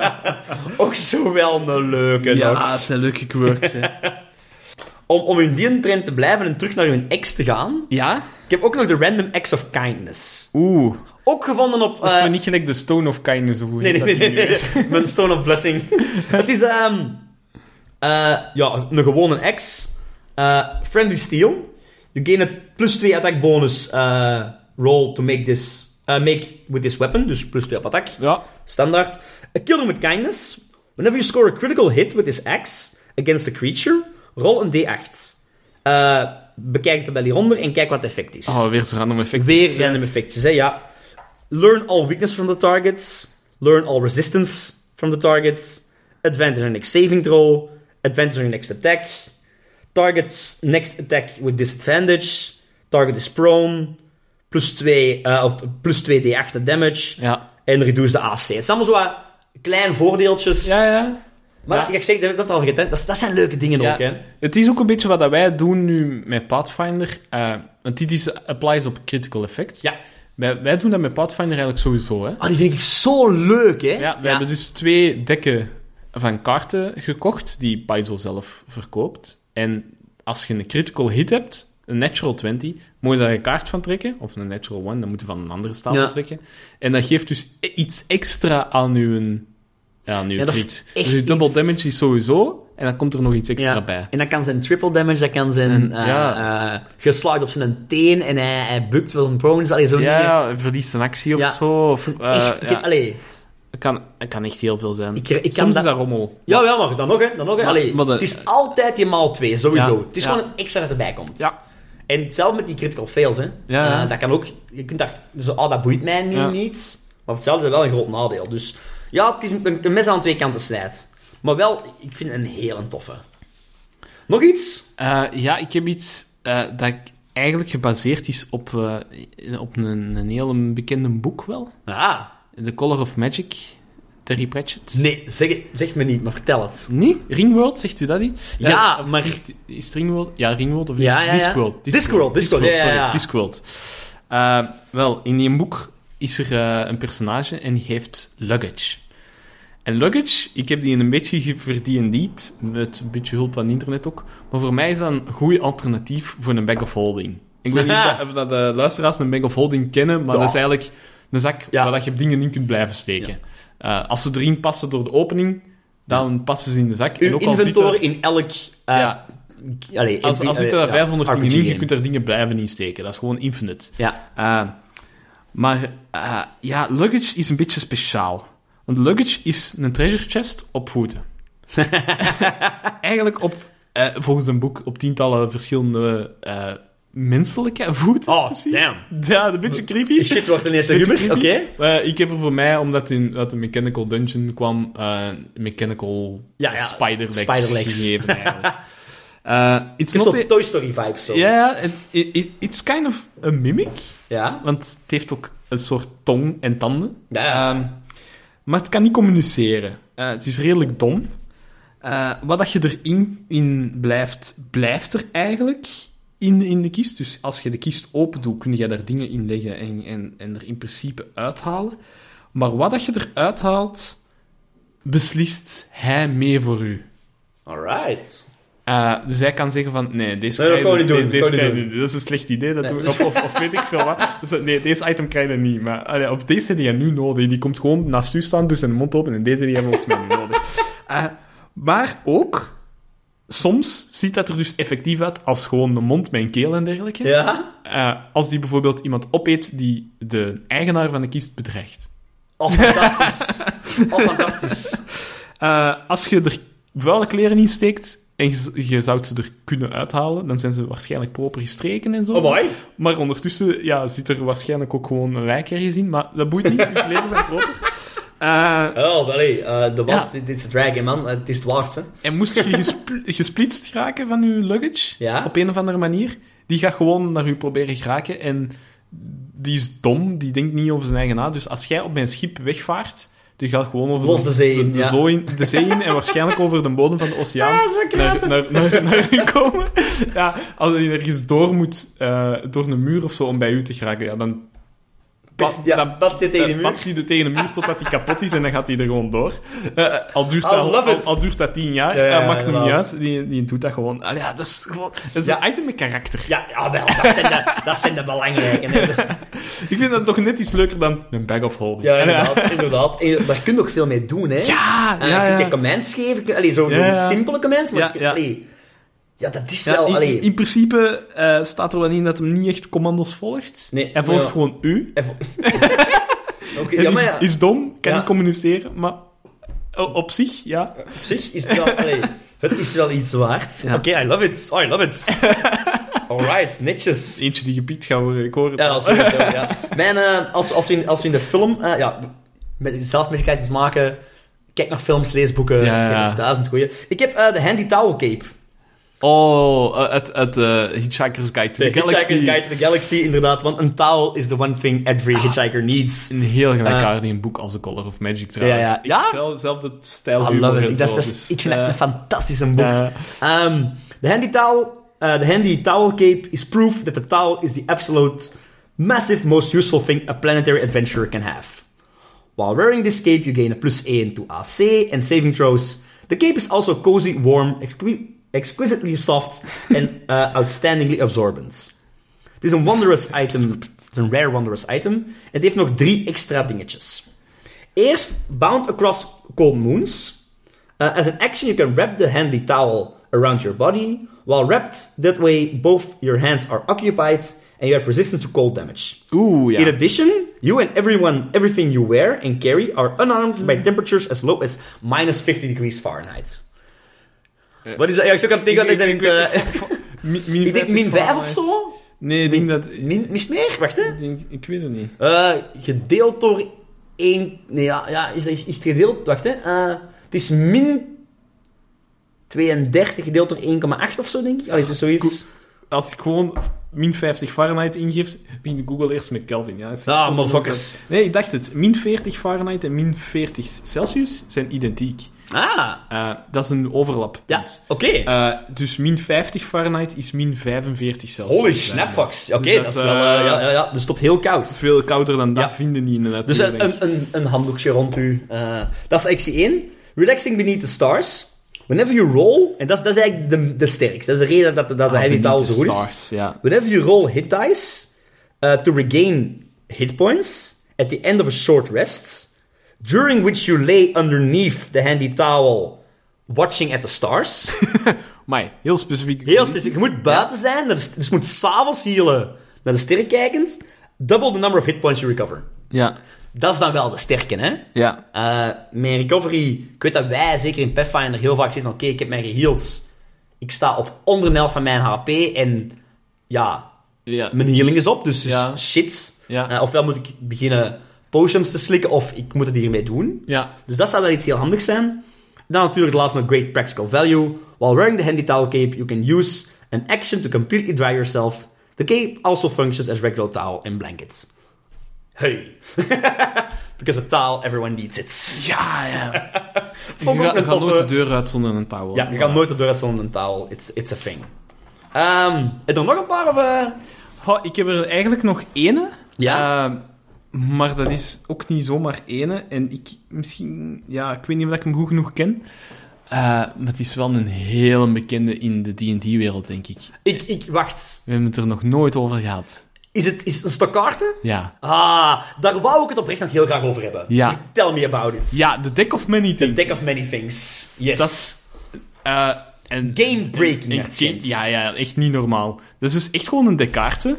Speaker 1: Ook zo wel een leuke.
Speaker 2: ja dat zijn leuke quirks, hè.
Speaker 1: Om, om in die trend te blijven en terug naar hun ex te gaan.
Speaker 2: Ja?
Speaker 1: Ik heb ook nog de Random Acts of Kindness.
Speaker 2: Oeh.
Speaker 1: Ook gevonden op...
Speaker 2: Dat is
Speaker 1: eh,
Speaker 2: niet gelijk de Stone of Kindness, of hoe
Speaker 1: nee, nee, nee. Mijn Stone of Blessing. Het is ehm eh, ja, een gewone ex. Eh, friendly Steel. You gain a plus 2 attack bonus eh, roll to make this... eh, make with this weapon. Dus plus 2 op attack.
Speaker 2: Ja.
Speaker 1: Standaard. A kill them with kindness. Whenever you score a critical hit with this axe against a creature, roll een d8. Eh, bekijk het bij hieronder en kijk wat het effect is.
Speaker 2: Oh, weer zo'n random effect.
Speaker 1: Weer random effectjes, hè, ja. Learn all weakness from the targets. Learn all resistance from the targets. Advantage on next saving throw. Your next attack. Target's next attack with disadvantage. Target is prone. Plus 2, eh, of plus 2 d8 damage.
Speaker 2: Ja.
Speaker 1: En reduce de AC. Het zijn allemaal zo wat kleine voordeeltjes.
Speaker 2: Ja, ja.
Speaker 1: Maar
Speaker 2: Ja.
Speaker 1: ik zeg, dat, dat al vergeten. Dat, dat zijn leuke dingen
Speaker 2: Ja.
Speaker 1: ook, hè.
Speaker 2: Het is ook een beetje wat dat wij doen nu met Pathfinder. eh want dit is, applies op critical effects.
Speaker 1: Ja.
Speaker 2: Wij, wij doen dat met Pathfinder eigenlijk sowieso, hè.
Speaker 1: Ah, die vind ik zo leuk, hè.
Speaker 2: Ja, we hebben dus twee dekken van kaarten gekocht, die Paizo zelf verkoopt. En als je een critical hit hebt, een natural 20, moet je daar een kaart van trekken. Of een natural 1, dan moet je van een andere stapel
Speaker 1: Ja.
Speaker 2: trekken. En dat geeft dus i- iets extra aan je, ja, aan uw
Speaker 1: Ja, dat is
Speaker 2: crit. Dus je double
Speaker 1: iets-
Speaker 2: damage is sowieso, en dan komt er nog iets extra
Speaker 1: Ja.
Speaker 2: bij.
Speaker 1: En dat kan zijn triple damage, dat kan zijn
Speaker 2: En,
Speaker 1: eh
Speaker 2: ja.
Speaker 1: eh, geslaagd op zijn teen en hij, hij bukt wel een prone. Allee, zo'n.
Speaker 2: Ja, verliest een actie of zo. Of, eh,
Speaker 1: echt, ik
Speaker 2: ja.
Speaker 1: heb, allee,
Speaker 2: het, kan, het kan echt heel veel zijn.
Speaker 1: Ik- ik kan
Speaker 2: Soms
Speaker 1: dat-
Speaker 2: is dat rommel.
Speaker 1: ja, ja, maar dan nog, hè. Dan nog, hè.
Speaker 2: Maar-
Speaker 1: Allee,
Speaker 2: maar de-
Speaker 1: het is altijd je maal 2, sowieso.
Speaker 2: Ja,
Speaker 1: Het is
Speaker 2: ja.
Speaker 1: gewoon een extra dat erbij komt.
Speaker 2: Ja.
Speaker 1: En zelf met die critical fails, hè.
Speaker 2: Ja, ja.
Speaker 1: Eh, dat kan ook... Je kunt daar... Zo, oh, dat boeit mij nu
Speaker 2: Ja.
Speaker 1: niet. Maar hetzelfde is wel een groot nadeel. Dus ja, het is een, een mes aan twee kanten snijdt. Maar wel, ik vind het een hele toffe. Nog iets?
Speaker 2: Eh, ja, ik heb iets eh, dat ik eigenlijk gebaseerd is op, eh, op een, een heel bekende boek wel.
Speaker 1: Ah,
Speaker 2: The Color of Magic, Terry Pratchett.
Speaker 1: nee, zeg, het- zeg me niet, maar vertel het.
Speaker 2: Nee? Ringworld, zegt u dat iets?
Speaker 1: Ja,
Speaker 2: of
Speaker 1: maar-
Speaker 2: Is, Ringworld? Ja, Ringworld of
Speaker 1: Ja, ja.
Speaker 2: Discworld?
Speaker 1: Discworld, Discworld, ja, ja,
Speaker 2: sorry. Discworld. Eh, wel, in die boek is er eh, een personage en die heeft luggage. En luggage, ik heb die een beetje verdiend, met een beetje hulp van internet ook. Maar voor mij is dat een goed alternatief voor een bag of holding. Ik weet niet of dat- de luisteraars een bag of holding kennen, maar dat is eigenlijk een zak
Speaker 1: Ja.
Speaker 2: waar dat je dingen in kunt blijven steken. Eh, als ze erin passen door de opening, dan passen ze in de zak. En
Speaker 1: Uw
Speaker 2: ook al zit
Speaker 1: inventory
Speaker 2: er-
Speaker 1: in elk...
Speaker 2: Ja.
Speaker 1: allee,
Speaker 2: als,
Speaker 1: in-
Speaker 2: als zitten er
Speaker 1: ja,
Speaker 2: 500 dingen in, je kunt er dingen blijven insteken. Dat is gewoon infinite.
Speaker 1: Ja.
Speaker 2: Eh, maar ja, luggage is een beetje speciaal. Want luggage is een treasure chest op voeten. Eigenlijk op, volgens een boek, op tientallen verschillende menselijke voeten.
Speaker 1: Oh,
Speaker 2: precies.
Speaker 1: damn.
Speaker 2: Ja, een beetje creepy.
Speaker 1: Shit wordt ineens humor, oké.
Speaker 2: Eh, ik heb er voor mij, omdat in, uit de Mechanical Dungeon kwam, eh Mechanical
Speaker 1: Ja, ja,
Speaker 2: Spider-Legs
Speaker 1: Spider-Legs.
Speaker 2: gegeven eigenlijk. Eh, it's
Speaker 1: Het is
Speaker 2: not a-
Speaker 1: Toy Story vibes, zo.
Speaker 2: Ja, it, it- it's kind of a mimic.
Speaker 1: Ja?
Speaker 2: Want het heeft ook een soort tong en tanden.
Speaker 1: Ja.
Speaker 2: Ehm, maar het kan niet communiceren. Het is redelijk dom. Wat dat je erin in blijft, blijft er eigenlijk in, in de kist. Dus als je de kist open doet, kun je daar dingen in leggen en, en, en er in principe uithalen. Maar wat dat je eruit haalt, beslist hij mee voor u.
Speaker 1: Alright.
Speaker 2: Eh, dus hij kan zeggen van, nee, deze
Speaker 1: Nee,
Speaker 2: krijg je-
Speaker 1: niet doen,
Speaker 2: deze
Speaker 1: dat
Speaker 2: krijg
Speaker 1: niet
Speaker 2: is een slecht idee, dat
Speaker 1: Nee.
Speaker 2: doe- of, of, of weet ik veel wat. Dus, nee, deze item krijg je niet. Maar allee, of deze die je nu nodig. Die komt gewoon naast u staan, doet zijn mond open en deze die hebben we volgens mij niet nodig. Eh, maar ook, soms ziet dat er dus effectief uit als gewoon de mond met een keel en dergelijke.
Speaker 1: Ja?
Speaker 2: Eh, als die bijvoorbeeld iemand opeet die de eigenaar van de kist bedreigt.
Speaker 1: Oh, fantastisch. Oh, fantastisch.
Speaker 2: Eh, als je er vuile kleren in steekt en je, je zou ze er kunnen uithalen, dan zijn ze waarschijnlijk proper gestreken en zo.
Speaker 1: Oh.
Speaker 2: Maar ondertussen ja, zit er waarschijnlijk ook gewoon een lijk ergens in, maar dat boeit niet, je kleren zijn proper. Eh,
Speaker 1: Oh, allee, eh, de was,
Speaker 2: Ja.
Speaker 1: dit, dit is Dragon, man. Eh, het is het waard, hè.
Speaker 2: en moest je gespl- gesplitst raken van je luggage,
Speaker 1: Ja.
Speaker 2: op een of andere manier, die gaat gewoon naar u proberen geraken en die is dom, die denkt niet over zijn eigen na. Dus als jij op mijn schip wegvaart, die gaat gewoon over
Speaker 1: Los de zee in,
Speaker 2: de,
Speaker 1: ja.
Speaker 2: zee in, de zee in en waarschijnlijk over de bodem van de oceaan.
Speaker 1: Ah, zo
Speaker 2: naar, naar, naar, naar u komen. Ja, als hij ergens door moet, eh, door een muur of zo, om bij u te geraken, ja, dan...
Speaker 1: Ja,
Speaker 2: dan
Speaker 1: patst hij tegen de
Speaker 2: eh,
Speaker 1: muur.
Speaker 2: er tegen de muur totdat hij kapot is en dan gaat hij er gewoon door. Eh, al, duurt dat, al,
Speaker 1: love
Speaker 2: al,
Speaker 1: it.
Speaker 2: al duurt dat tien jaar,
Speaker 1: Ja, ja,
Speaker 2: eh, maakt hem niet uit. Die, die doet dat gewoon. Ja, dat is gewoon... Dat is een item met karakter.
Speaker 1: Ja, ja, wel, dat zijn de, dat zijn de belangrijke.
Speaker 2: Ik vind dat toch net iets leuker dan een bag of holding.
Speaker 1: Ja,
Speaker 2: En, eh,
Speaker 1: inderdaad, inderdaad. En daar kun je nog veel mee doen, hè.
Speaker 2: Ja,
Speaker 1: Eh,
Speaker 2: ja,
Speaker 1: kun je commands geven. Allee, zo simpele commands, maar allee, ja, dat is
Speaker 2: Ja,
Speaker 1: wel...
Speaker 2: in,
Speaker 1: allee,
Speaker 2: in principe eh, staat er wel in dat hem niet echt commando's volgt.
Speaker 1: Nee,
Speaker 2: Hij volgt
Speaker 1: ja.
Speaker 2: gewoon u. En
Speaker 1: ja, maar
Speaker 2: is,
Speaker 1: ja,
Speaker 2: is dom, kan niet communiceren, maar op zich, ja.
Speaker 1: op zich is het wel... allee, het is wel iets waard. Oké, I love it. Oh, I love it. Alright, netjes.
Speaker 2: Eentje die gebied worden, ik hoor het
Speaker 1: Ja, sowieso, ja. Mijn, eh, als, als, we in, als we in de film... eh, ja, met zelfmedicijns moet maken... Kijk naar films, lees boeken.
Speaker 2: Ja,
Speaker 1: er duizend goeie. Ik heb de Handy Towel Cape.
Speaker 2: Oh, eh, het, het eh, Hitchhiker's Guide to
Speaker 1: De
Speaker 2: the Galaxy.
Speaker 1: Hitchhiker's Guide to the Galaxy, inderdaad. Want een towel is the one thing every
Speaker 2: Ah.
Speaker 1: hitchhiker needs.
Speaker 2: Een heel gelijkaardig boek als The Color of Magic trouwens.
Speaker 1: Ja, ja.
Speaker 2: Ik
Speaker 1: Ja?
Speaker 2: Zelf, zelfde stijl
Speaker 1: I love it. Dat is,
Speaker 2: zo,
Speaker 1: dat is- ik vind dat
Speaker 2: eh,
Speaker 1: een fantastisch boek. Um, the handy towel, uh, the handy towel cape is proof that the towel is the absolute massive most useful thing a planetary adventurer can have. While wearing this cape, you gain a plus 1 to AC and saving throws. The cape is also cozy, warm, exqui- exquisitely soft, and uh, outstandingly absorbent. Het is een wondrous item. Het is een rare wondrous item. En het heeft nog drie extra dingetjes. Eerst, bound across cold moons. Uh, as an action, you can wrap the handy towel around your body. While wrapped, that way both your hands are occupied and you have resistance to cold damage.
Speaker 2: Oeh, ja.
Speaker 1: In addition, you and everyone, everything you wear and carry are unarmed by temperatures as low as minus 50 degrees Fahrenheit. Wat is dat? Ja, ik zou aan het denken, dat is in het, eh, ik denk
Speaker 2: 50
Speaker 1: min 5 of zo?
Speaker 2: Nee, ik denk dat...
Speaker 1: Min, mis meer? Wacht, hè.
Speaker 2: Ik, denk, ik weet het niet.
Speaker 1: Eh, gedeeld door 1... Nee, ja, ja is, dat- is het gedeeld... Wacht, hè. Eh, het is min 32 gedeeld door 1,8 of zo, denk ik. Allee, zoiets...
Speaker 2: Als ik gewoon min 50 Fahrenheit ingeef, begint Google eerst met Kelvin. Ja,
Speaker 1: Ah, motherfuckers.
Speaker 2: Nee, ik dacht het. Min 40 Fahrenheit en min 40 Celsius zijn identiek.
Speaker 1: Ah,
Speaker 2: Eh, dat is een overlap.
Speaker 1: ja, oké.
Speaker 2: Eh, dus min 50 Fahrenheit is min 45 Celsius.
Speaker 1: Holy snapfucks. Oké,
Speaker 2: Dus
Speaker 1: dat,
Speaker 2: dat
Speaker 1: is
Speaker 2: is,
Speaker 1: wel... eh, ja, ja, ja, dus tot heel koud.
Speaker 2: Veel kouder dan dat vinden die in de natuur.
Speaker 1: Dus een, een, een, een handdoekje rond u. Dat is actie 1. Relaxing beneath the stars. Whenever you roll... En dat is, dat is eigenlijk de, de sterkste. Dat is de reden dat, dat de
Speaker 2: Ah,
Speaker 1: heavy towel
Speaker 2: the
Speaker 1: zo goed is.
Speaker 2: stars, Ja.
Speaker 1: Whenever you roll hit dice to regain hit points at the end of a short rest, during which you lay underneath the handy towel watching at the stars.
Speaker 2: Maar heel specifiek.
Speaker 1: Heel specifiek. Je moet buiten zijn, dus je moet s'avonds healen naar de sterren kijkend. Double the number of hit points you recover.
Speaker 2: Ja,
Speaker 1: Dat is dan wel de sterke, hè?
Speaker 2: ja.
Speaker 1: Eh mijn recovery... Ik weet dat wij, zeker in Pathfinder, heel vaak zitten. Oké, ik heb mij geheeld. Ik sta op onder de helft van mijn HP en... Ja,
Speaker 2: ja.
Speaker 1: mijn healing is op, dus,
Speaker 2: Ja.
Speaker 1: shit.
Speaker 2: Ja.
Speaker 1: Eh, ofwel moet ik beginnen potions te slikken, of ik moet het hiermee doen.
Speaker 2: Ja,
Speaker 1: Dus dat zou wel iets heel handigs zijn. Dan natuurlijk laatste nog great practical value. While wearing the handy towel cape, you can use an action to completely dry yourself. The cape also functions as regular towel and blanket. Hey. Because a towel, everyone needs it.
Speaker 2: ja, ja.
Speaker 1: Vond
Speaker 2: je
Speaker 1: ik ook
Speaker 2: gaat, gaat nooit de deur uit zonder een touw.
Speaker 1: Ja, je gaat nooit de deur uit zonder een towel. It's, it's a thing. Ehm heb je er nog een paar of...
Speaker 2: Goh, ik heb er eigenlijk nog ene.
Speaker 1: Ja.
Speaker 2: Eh, maar dat is ook niet zomaar ene. En ik misschien... Ja, ik weet niet of ik hem goed genoeg ken. Eh, maar het is wel een hele bekende in de D&D-wereld, denk ik.
Speaker 1: Ik, ik, wacht.
Speaker 2: We hebben het er nog nooit over gehad.
Speaker 1: Is het, is het een stokkaarten?
Speaker 2: Ja.
Speaker 1: Ah, daar wou ik het oprecht nog heel graag over hebben.
Speaker 2: Ja.
Speaker 1: Tell me about it.
Speaker 2: Ja, The Deck of Many
Speaker 1: The
Speaker 2: Things.
Speaker 1: deck of many things. Yes.
Speaker 2: Dat is... eh, en,
Speaker 1: Game-breaking.
Speaker 2: Ja, ja, echt niet normaal. Dat is dus echt gewoon een dekkaarten.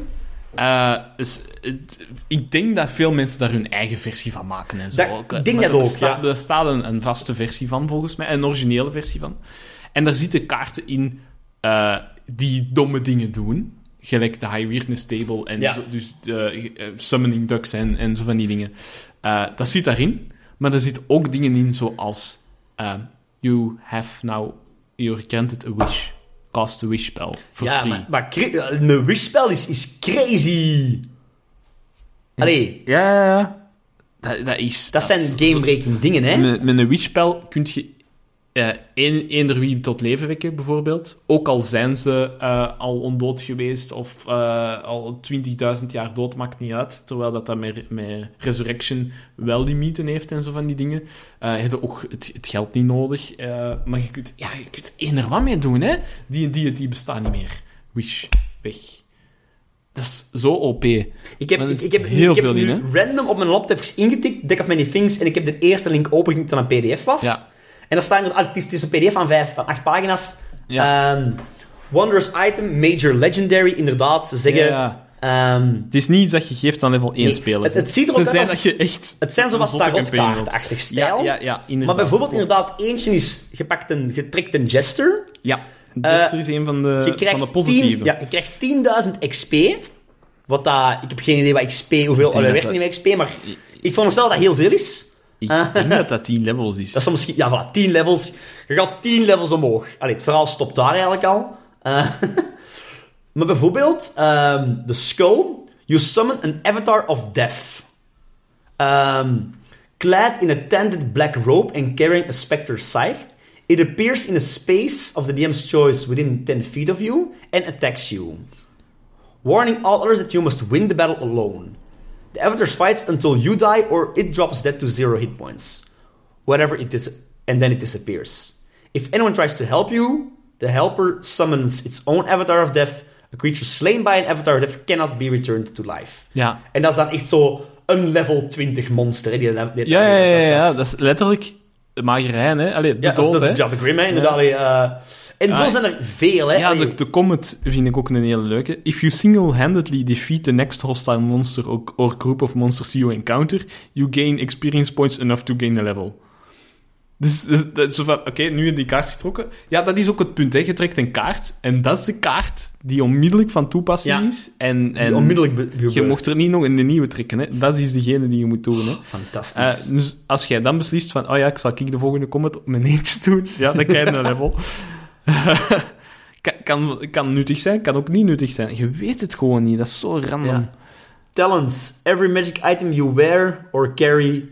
Speaker 2: Dus, het- ik denk dat veel mensen daar hun eigen versie van maken en zo.
Speaker 1: Dat- ik denk
Speaker 2: Maar
Speaker 1: dat
Speaker 2: er
Speaker 1: ook,
Speaker 2: bestaat-
Speaker 1: ja.
Speaker 2: Er staat een, een vaste versie van, volgens mij. Een originele versie van. En daar zitten kaarten in eh, die domme dingen doen. Gelijk de High Weirdness Table en
Speaker 1: Ja.
Speaker 2: zo, dus de, eh, Summoning Ducks en, en zo van die dingen. Dat zit daarin. Maar er zitten ook dingen in zoals... you have now... You're granted a wish. Cast a wish spell. For
Speaker 1: Ja,
Speaker 2: free.
Speaker 1: maar, maar cra- een wishspel is, is crazy. Allee,
Speaker 2: Ja, ja, ja. Dat, dat is...
Speaker 1: dat zijn game-breaking dingen, hè?
Speaker 2: Met, met een wish-spel kun je eh een, eender wie tot leven wekken, bijvoorbeeld. Ook al zijn ze eh, al ondood geweest of eh, al 20.000 jaar dood, maakt niet uit. Terwijl dat, dat met, met Resurrection wel limieten heeft en zo van die dingen. Eh je hebt ook het, het geld niet nodig. eh, maar je kunt, ja, je kunt eender wat mee doen, hè. Die, die, die bestaan niet meer. Wish, weg. Dat is zo OP.
Speaker 1: Ik heb, ik, heb,
Speaker 2: heel
Speaker 1: ik heb
Speaker 2: veel
Speaker 1: nu
Speaker 2: in,
Speaker 1: random op mijn laptop ingetikt, Deck of Many Things, en ik heb de eerste link opengeklikt dat een pdf was.
Speaker 2: Ja.
Speaker 1: En daar staan er, het is, het is een pdf van vijf, van acht pagina's.
Speaker 2: Ja.
Speaker 1: Ehm, Wondrous Item, Major Legendary, inderdaad. Ze zeggen...
Speaker 2: Ja.
Speaker 1: ehm,
Speaker 2: Het is niet iets dat je geeft aan level 1
Speaker 1: Nee,
Speaker 2: spelers.
Speaker 1: het- het ziet er ook uit als-
Speaker 2: dat je echt...
Speaker 1: het zijn zo wat tarotkaartachtig stijl.
Speaker 2: Ja, ja,
Speaker 1: maar bijvoorbeeld inderdaad, eentje is gepakt een, getrekt een Jester.
Speaker 2: Ja, Jester is een van de, van de positieve.
Speaker 1: 10, ja, je krijgt 10.000 XP. Wat dat... Ik heb geen idee wat XP... Hoeveel... Allee,
Speaker 2: dat
Speaker 1: werkt niet met XP, maar... Ik veronderstel dat dat heel veel is.
Speaker 2: Ik denk dat dat 10 levels is.
Speaker 1: Dat is misschien... Ja, voilà, 10 levels. Je gaat 10 levels omhoog. Allee, het verhaal stopt daar eigenlijk al. Eh, maar bijvoorbeeld, de Skull. You summon an avatar of death. Ehm, clad in a tended black robe and carrying a spectre scythe, it appears in a space of the DM's choice within 10 feet of you and attacks you. Warning all others that you must win the battle alone. The avatar fights until you die or it drops dead to zero hit points. Whatever it is, and then it disappears. If anyone tries to help you, the helper summons its own avatar of death. A creature slain by an avatar of death cannot be returned to life.
Speaker 2: Ja.
Speaker 1: En dat is dan echt zo een level 20 monster. Hè? Die, die,
Speaker 2: Ja, ja, ja, ja,
Speaker 1: dat is-
Speaker 2: letterlijk de magerijn, hè. Allee, de
Speaker 1: ja, dat is-
Speaker 2: dood,
Speaker 1: dat is
Speaker 2: hè.
Speaker 1: ja, de Grim, hè, inderdaad. allee, eh. En zo
Speaker 2: Ah,
Speaker 1: zijn er veel, hè.
Speaker 2: Ja, de, de comment vind ik ook een hele leuke. If you single-handedly defeat the next hostile monster or, or group of monsters you encounter, you gain experience points enough to gain a level. Dus dus dat is zo van, oké, nu heb je die kaart getrokken. Ja, dat is ook het punt, hè. Je trekt een kaart, en dat is de kaart die onmiddellijk van toepassing
Speaker 1: Ja.
Speaker 2: is. En,
Speaker 1: die
Speaker 2: en
Speaker 1: onmiddellijk be-
Speaker 2: je mocht er niet nog een nieuwe trekken, hè. Dat is degene die je moet doen, hè.
Speaker 1: Fantastisch.
Speaker 2: Eh, dus als jij dan beslist van, oh ja, ik zal ik de volgende comment op mijn eentje doen, ja, dan krijg je een level. kan, kan, nuttig zijn, kan ook niet nuttig zijn. Je weet het gewoon niet, dat is zo random.
Speaker 1: Ja. Talents. Every magic item you wear or carry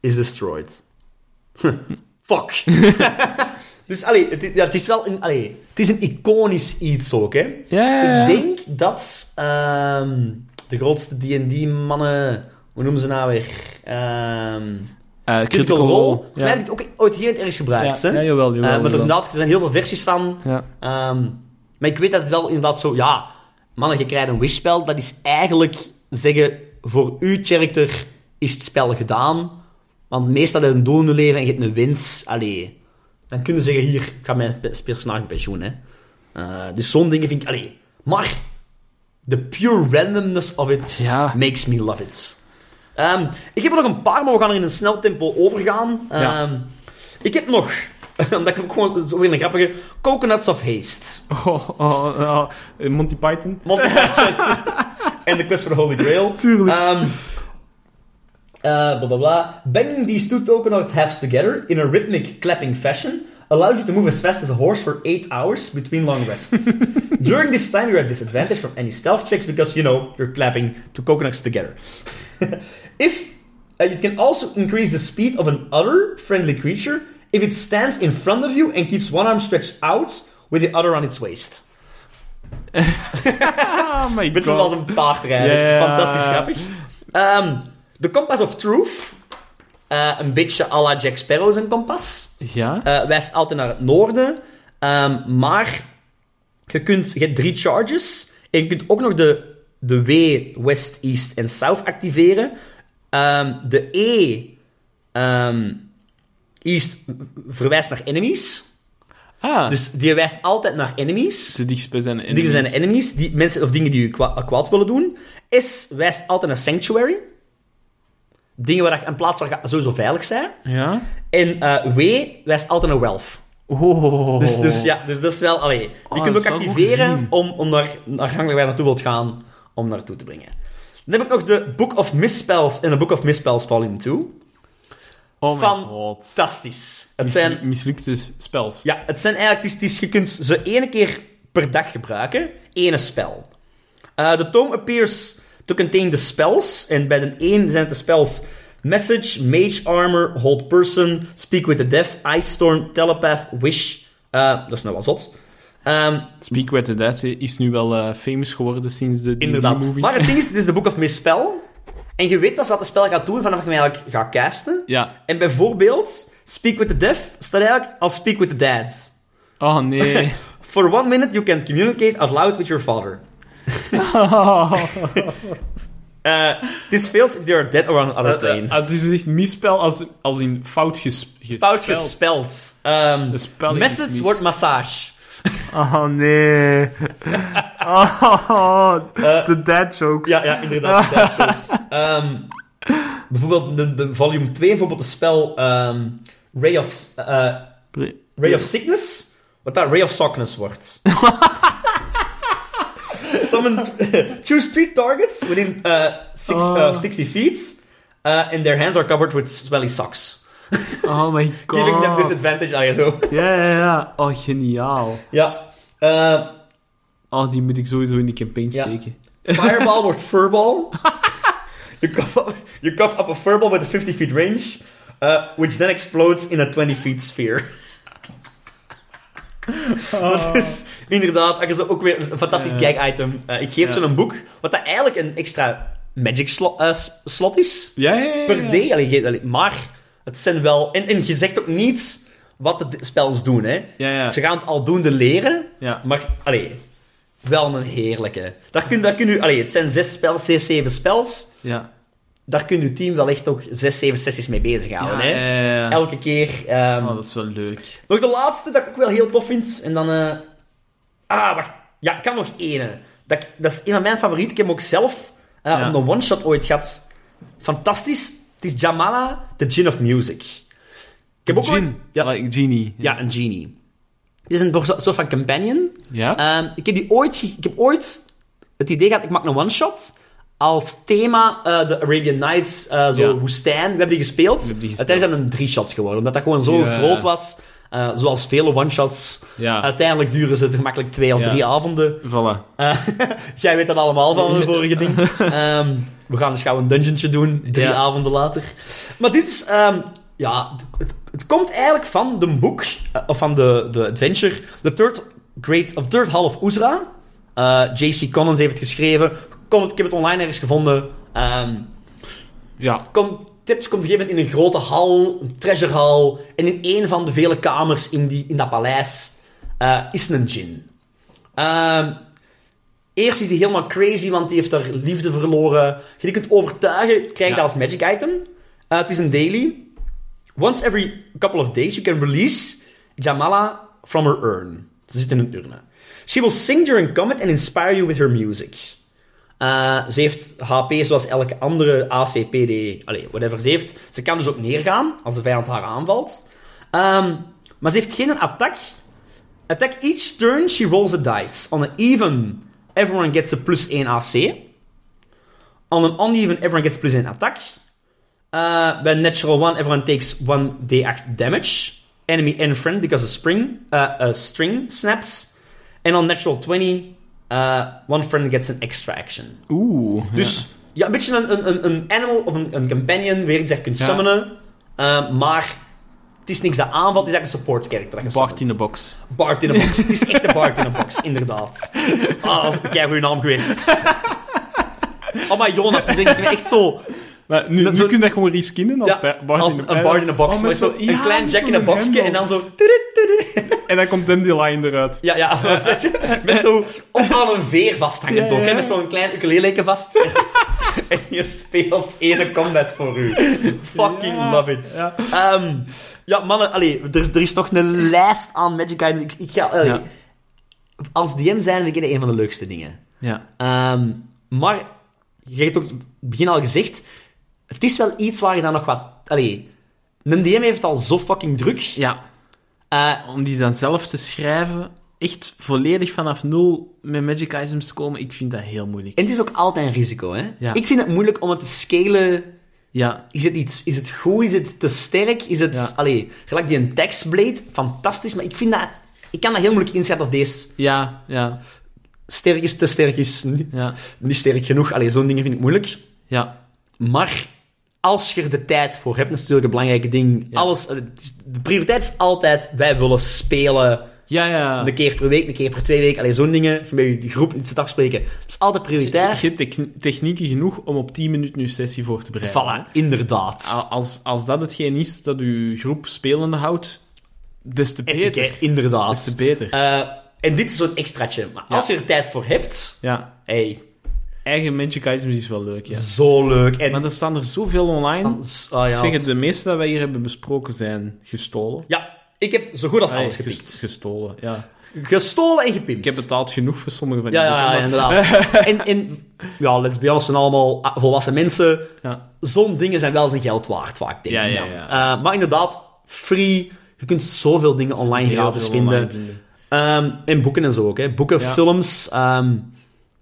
Speaker 1: is destroyed. Fuck. dus, allee, het, is- ja, het is wel een, allee, het is een iconisch iets ook, hè. Ik denk dat ehm, de grootste D&D-mannen... Hoe noemen ze nou weer? Ehm
Speaker 2: Eh,
Speaker 1: Critical Role. Volgens mij heb ik het ook ooit hier ergens gebruikt,
Speaker 2: Ja,
Speaker 1: hè.
Speaker 2: ja, jawel,
Speaker 1: Eh,
Speaker 2: jawel,
Speaker 1: maar er, is
Speaker 2: jawel.
Speaker 1: inderdaad, er zijn heel veel versies van.
Speaker 2: Ja.
Speaker 1: Ehm, maar ik weet dat het wel inderdaad zo... Ja, mannen, je krijgt een wishspel. Dat is eigenlijk zeggen... Voor uw character is het spel gedaan. Want meestal heb je een doel in je leven en je hebt een winst. Allee, dan kun je zeggen, hier, ik ga mijn pe- personage in pensioen. Hè. Eh, dus zo'n dingen vind ik... Allee, maar the pure randomness of it
Speaker 2: Ja.
Speaker 1: makes me love it. Ehm, ik heb er nog een paar, maar we gaan er in een snel tempo overgaan.
Speaker 2: Ja.
Speaker 1: Ehm, ik heb nog, omdat ik ook gewoon zo weer een grappige, Coconuts of Haste.
Speaker 2: Oh, oh, oh, Monty Python?
Speaker 1: Monty Python en The Quest for the Holy Grail.
Speaker 2: Tuurlijk.
Speaker 1: Um, uh, blah blah blah. Banging these two coconut halves together in a rhythmic clapping fashion allows you to move as fast as a horse for 8 hours between long rests. During this time, you're at disadvantage from any stealth checks because, you know, you're clapping two coconuts together. if uh, you can also increase the speed of an other friendly creature if it stands in front of you and keeps one arm stretched out with the other on its waist.
Speaker 2: oh my god.
Speaker 1: zoals een paardrijden. Dat is
Speaker 2: Ja.
Speaker 1: fantastisch grappig. Ehm de Compass of Truth. Eh, een beetje à la Jack Sparrow zijn kompas.
Speaker 2: Ja?
Speaker 1: Eh, wijst altijd naar het noorden. Ehm, maar je, kunt, je hebt drie charges. En je kunt ook nog de, de W, West, East en South activeren. Ehm, de E, ehm, East, verwijst naar enemies.
Speaker 2: ah,
Speaker 1: Dus die wijst altijd naar enemies.
Speaker 2: de dichtstbijzijnde enemies.
Speaker 1: Zijn de enemies, die mensen of dingen die je kwa- kwaad willen doen. S wijst altijd naar sanctuary. Dingen waar je, een plaats waar je sowieso veilig zijn.
Speaker 2: Ja?
Speaker 1: En eh, W wijst altijd naar wealth.
Speaker 2: Oh.
Speaker 1: Dus, dus ja, dus dat is wel... Allee, die
Speaker 2: Oh,
Speaker 1: kun je ook activeren om, om naar, naar gang waar je naartoe wilt gaan, om naartoe te brengen. Dan heb ik nog de Book of Misspells en de Book of Misspells Volume 2.
Speaker 2: Oh.
Speaker 1: Fantastisch. Het
Speaker 2: Mislu-
Speaker 1: zijn
Speaker 2: Mislukte spels.
Speaker 1: Ja, het zijn eigenlijk... Het is, je kunt ze één keer per dag gebruiken. Ene spel. Eh the tome appears to contain the spells. En bij de 1 zijn het de spells... Message, Mage Armor, Hold Person, Speak with the Deaf, Ice Storm, Telepath, Wish. Eh, dat is nou wat zot. Ehm,
Speaker 2: Speak with the Dead is nu wel eh, famous geworden sinds de
Speaker 1: inderdaad.
Speaker 2: movie.
Speaker 1: Maar het ding is, het is de Book of Misspell. En je weet pas wat de spel gaat doen vanaf je hem eigenlijk gaat casten.
Speaker 2: Ja.
Speaker 1: En bijvoorbeeld, Speak with the Deaf staat eigenlijk als Speak with the Dead.
Speaker 2: Oh nee.
Speaker 1: For one minute, you can communicate out loud with your father. Uh, this fails if they are dead or on another plane.
Speaker 2: Eh, Het is echt misspel als, als in fout ges, gespeld.
Speaker 1: Fout gespeld. Um,
Speaker 2: De
Speaker 1: message wordt massage.
Speaker 2: Oh nee. Oh, de dad jokes.
Speaker 1: Ja, ja, inderdaad. dat is zo. Ehm, bijvoorbeeld de, de volume 2, bijvoorbeeld het spel ehm, Ray, of, eh, Ray of Sickness, wat dat Ray of Sockness wordt. Summon, choose three targets within uh, six, uh,
Speaker 2: Oh.
Speaker 1: 60 feet, uh, and their hands are covered with smelly socks.
Speaker 2: Oh my god.
Speaker 1: Giving them disadvantage. Ah, ja, zo.
Speaker 2: Ja, ja, ja. Oh, geniaal.
Speaker 1: Ja. Uh,
Speaker 2: Oh, die moet ik sowieso in die campaign steken.
Speaker 1: Fireball wordt Furball. you, cough up, you cough up a Furball with a 50 feet range, uh, which then explodes in a 20 feet sphere. Dat is inderdaad dat is ook weer een fantastisch gag-item. Uh, ik geef
Speaker 2: Ja.
Speaker 1: ze een boek, wat dat eigenlijk een extra magic slot, eh, slot is.
Speaker 2: Ja, ja, ja.
Speaker 1: Per day. Allee, ge- allee, maar het zijn wel... En, en je zegt ook niet wat de spels doen, hè. Ze gaan het aldoende leren,
Speaker 2: Ja.
Speaker 1: maar, allee, wel een heerlijke. Daar kun, daar kun u, allee, het zijn zes spels, zes, zeven spels.
Speaker 2: Ja.
Speaker 1: Daar kun je team wel echt ook zes, zeven sessies mee bezighouden.
Speaker 2: Ja,
Speaker 1: hè?
Speaker 2: ja, ja.
Speaker 1: Elke keer. ehm,
Speaker 2: Oh, dat is wel leuk.
Speaker 1: Nog de laatste dat ik ook wel heel tof vind. En dan. eh, Ah, wacht. Ja, ik kan nog ene. Dat, dat is een van mijn favorieten. Ik heb hem ook zelf eh,
Speaker 2: Ja.
Speaker 1: op een one-shot ooit gehad. Fantastisch. Het is Jamala, the Gin of Music. Ik heb ook ooit.
Speaker 2: Gin.
Speaker 1: Ja,
Speaker 2: Like Genie.
Speaker 1: ja, een genie. Het is een soort van companion.
Speaker 2: Ja?
Speaker 1: Ehm, ik, heb die ooit, ik heb ooit het idee gehad, ik maak een one-shot. Als thema eh, de Arabian Nights, eh, zo
Speaker 2: Ja.
Speaker 1: woestijn. We hebben die gespeeld.
Speaker 2: We hebben die gespeeld.
Speaker 1: Uiteindelijk is dat een drie-shot geworden, omdat dat gewoon zo groot was. Eh, zoals vele one-shots.
Speaker 2: ja.
Speaker 1: Uiteindelijk duren ze er gemakkelijk twee of
Speaker 2: Ja.
Speaker 1: drie avonden.
Speaker 2: Voilà.
Speaker 1: Eh, jij weet dat allemaal van de vorige ding. Ehm, we gaan dus gauw een dungeontje doen, drie
Speaker 2: Ja.
Speaker 1: avonden later. Maar dit is... ehm, ja, het, komt eigenlijk van de boek, eh, of van de, de adventure, The Third, Great, of Third Hall of Uzra. J.C. Collins heeft het geschreven. Kon het, ik heb het online ergens gevonden. Ehm,
Speaker 2: Ja.
Speaker 1: komt, Tips komt op een gegeven moment in een grote hal, een treasure hall. En in een van de vele kamers in, die, in dat paleis eh, is een djinn. Ehm, eerst is hij helemaal crazy, want die heeft haar liefde verloren. Je die kunt overtuigen, krijg je
Speaker 2: Ja.
Speaker 1: dat als magic item. Eh, het is een daily. Once every couple of days, you can release Jamala from her urn. Ze zit in een urne. She will sing during combat and inspire you with her music. Uh, ze heeft HP zoals elke andere ACPD. Allee, whatever ze heeft. Ze kan dus ook neergaan als de vijand haar aanvalt. Um, maar ze heeft geen attack. Attack each turn, she rolls a dice. On an even, everyone gets a plus 1 AC. On an uneven, everyone gets plus 1 attack. Uh, bij natural 1, everyone takes 1d8 damage. Enemy and friend because a spring, uh, a string snaps. En on natural 20, uh, one friend gets an extra action.
Speaker 2: Oeh.
Speaker 1: Dus ja, een beetje een, een, een animal of een, een companion, weer je kunt summonen. Uh, maar het is niks dat aanvalt, het is eigenlijk een support character.
Speaker 2: Bart in de box.
Speaker 1: Bart in een box. Het is echt een Bart in een box, inderdaad. Ah, is een keigoede naam geweest. Oh, maar Jonas, nu denk ik echt zo...
Speaker 2: Maar nu,
Speaker 1: Dat
Speaker 2: nu
Speaker 1: zo-
Speaker 2: kun je dat gewoon reskinnen als
Speaker 1: Ja,
Speaker 2: Ba- Bart
Speaker 1: als
Speaker 2: in
Speaker 1: een Bart in een box.
Speaker 2: Oh,
Speaker 1: zo,
Speaker 2: zo-
Speaker 1: een klein jack in een boxje en dan zo...
Speaker 2: En dan komt Dandelion eruit.
Speaker 1: Ja, ja. Met zo op aan een veer vasthangend
Speaker 2: Ja,
Speaker 1: ook. Hè,
Speaker 2: ja.
Speaker 1: met zo'n klein ukuleleke vast. en je speelt ene combat voor u. Fucking
Speaker 2: Ja,
Speaker 1: love it.
Speaker 2: ja.
Speaker 1: Ehm, ja, mannen, allee, er, is, er is nog een lijst aan Magic items. Ik, ik ga, allee,
Speaker 2: Ja.
Speaker 1: Als DM zijn dat een van de leukste dingen.
Speaker 2: Ja.
Speaker 1: Ehm, maar, je hebt ook in het begin al gezegd, het is wel iets waar je dan nog wat... Allee, een DM heeft het al zo fucking druk.
Speaker 2: Ja.
Speaker 1: Eh,
Speaker 2: Om die dan zelf te schrijven, echt volledig vanaf nul met magic items te komen, ik vind dat heel moeilijk.
Speaker 1: en het is ook altijd een risico, hè.
Speaker 2: Ja.
Speaker 1: Ik vind het moeilijk om het te scalen...
Speaker 2: Ja.
Speaker 1: Is het iets... Is het goed? Is het te sterk? Is het...
Speaker 2: Ja.
Speaker 1: Allee, gelijk die een Textblade, fantastisch, maar ik vind dat... Ik kan dat heel moeilijk inschatten of deze
Speaker 2: Ja, ja,
Speaker 1: sterk is, te sterk is, niet,
Speaker 2: ja,
Speaker 1: niet sterk genoeg. Allee, zo'n dingen vind ik moeilijk.
Speaker 2: ja.
Speaker 1: Maar als je er de tijd voor hebt, dat is natuurlijk een belangrijk ding.
Speaker 2: Ja.
Speaker 1: Alles, eh, de prioriteit is altijd, wij willen spelen
Speaker 2: Ja, ja.
Speaker 1: een keer per week, een keer per twee weken. Allee, zo'n dingen. Je met je groep iets te afspreken. Dat is altijd prioriteit.
Speaker 2: je hebt techn- technieken genoeg om op 10 minuten je sessie voor te bereiden.
Speaker 1: Voilà, inderdaad.
Speaker 2: Al- Als, als dat hetgeen is dat je groep spelende houdt, des te beter.
Speaker 1: Inderdaad.
Speaker 2: Des te beter.
Speaker 1: Eh, en dit is zo'n extraatje. Maar
Speaker 2: Ja.
Speaker 1: als je er tijd voor hebt,
Speaker 2: ja.
Speaker 1: hey,
Speaker 2: Eigen magic items is wel leuk, ja.
Speaker 1: zo leuk. En
Speaker 2: Maar er staan er zoveel online.
Speaker 1: dan- ah, ja,
Speaker 2: Ik zeg het,
Speaker 1: het-
Speaker 2: de meeste dat wij hier hebben besproken zijn gestolen.
Speaker 1: ja, ik heb zo goed als alles gepikt.
Speaker 2: gestolen, ja.
Speaker 1: Gestolen en gepimpt.
Speaker 2: Ik heb betaald genoeg voor sommige van die
Speaker 1: Ja, ja, ja, inderdaad. en, en ja, let's be honest, we zijn allemaal volwassen mensen.
Speaker 2: Ja.
Speaker 1: Zo'n dingen zijn wel zijn geld waard, vaak, denk ik
Speaker 2: ja, ja.
Speaker 1: Eh, maar inderdaad, free. Je kunt zoveel dingen online gratis vinden.
Speaker 2: online vinden.
Speaker 1: Ehm, en boeken en zo ook, hè. Boeken, films. ehm,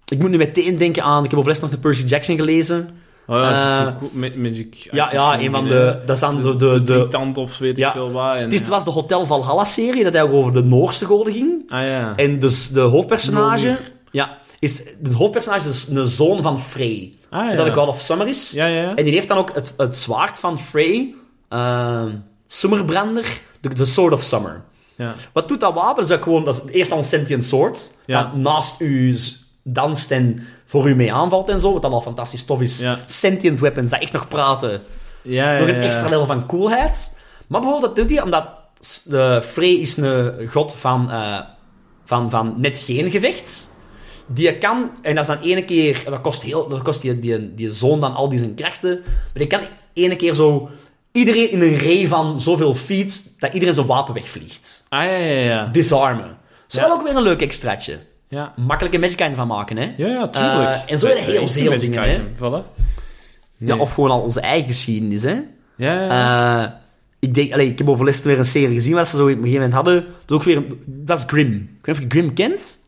Speaker 1: ik moet nu meteen denken aan... Ik heb overlast nog de Percy Jackson gelezen.
Speaker 2: Oh ja, dat is
Speaker 1: Eh,
Speaker 2: goed met magic
Speaker 1: Ja, ja, een van de... Dat is dan de...
Speaker 2: de,
Speaker 1: de,
Speaker 2: de, of weet
Speaker 1: Ja.
Speaker 2: ik veel wat. En,
Speaker 1: het, is, het was de Hotel Valhalla-serie, dat hij ook over de Noorse goden ging.
Speaker 2: Ah ja.
Speaker 1: En dus de hoofdpersonage... Ja, is... De hoofdpersonage is een zoon van Frey.
Speaker 2: ah, ja.
Speaker 1: Dat de God of Summer is.
Speaker 2: Ja, ja.
Speaker 1: En die heeft dan ook het, het zwaard van Frey, ehm Summerbrander, de, de Sword of Summer.
Speaker 2: ja.
Speaker 1: Wat doet dat wapen? Dat is gewoon, dat is eerst al een sentient sword,
Speaker 2: Ja.
Speaker 1: naast u danst en voor u mee aanvalt en zo, wat dan al fantastisch tof is.
Speaker 2: Ja.
Speaker 1: Sentient weapons, dat echt nog praten.
Speaker 2: Ja, ja,
Speaker 1: Nog een extra level van coolheid. Maar bijvoorbeeld, dat doet hij omdat de Frey is een god van, eh, van, van net geen gevecht. Die kan, en dat is dan ene keer, dat kost, heel, dat kost die, die, die zoon dan al die zijn krachten, maar die kan ene keer zo iedereen in een ree van zoveel feet, dat iedereen zijn wapen wegvliegt.
Speaker 2: Ah, ja, ja, ja.
Speaker 1: Disarmen. Dat is
Speaker 2: Ja.
Speaker 1: wel ook weer een leuk extraatje.
Speaker 2: Ja,
Speaker 1: Makkelijke magic item van maken, hè?
Speaker 2: ja, ja tuurlijk.
Speaker 1: Eh, en zo zijn er heel veel dingen, hè. Ja, of gewoon al onze eigen geschiedenis, hè?
Speaker 2: Ja, ja.
Speaker 1: Eh, ik, denk, allee, ik heb overlast weer een serie gezien waar ze zo op een gegeven moment hadden. Dat, is ook weer, dat is Grim. Ik weet niet of je Grim kent.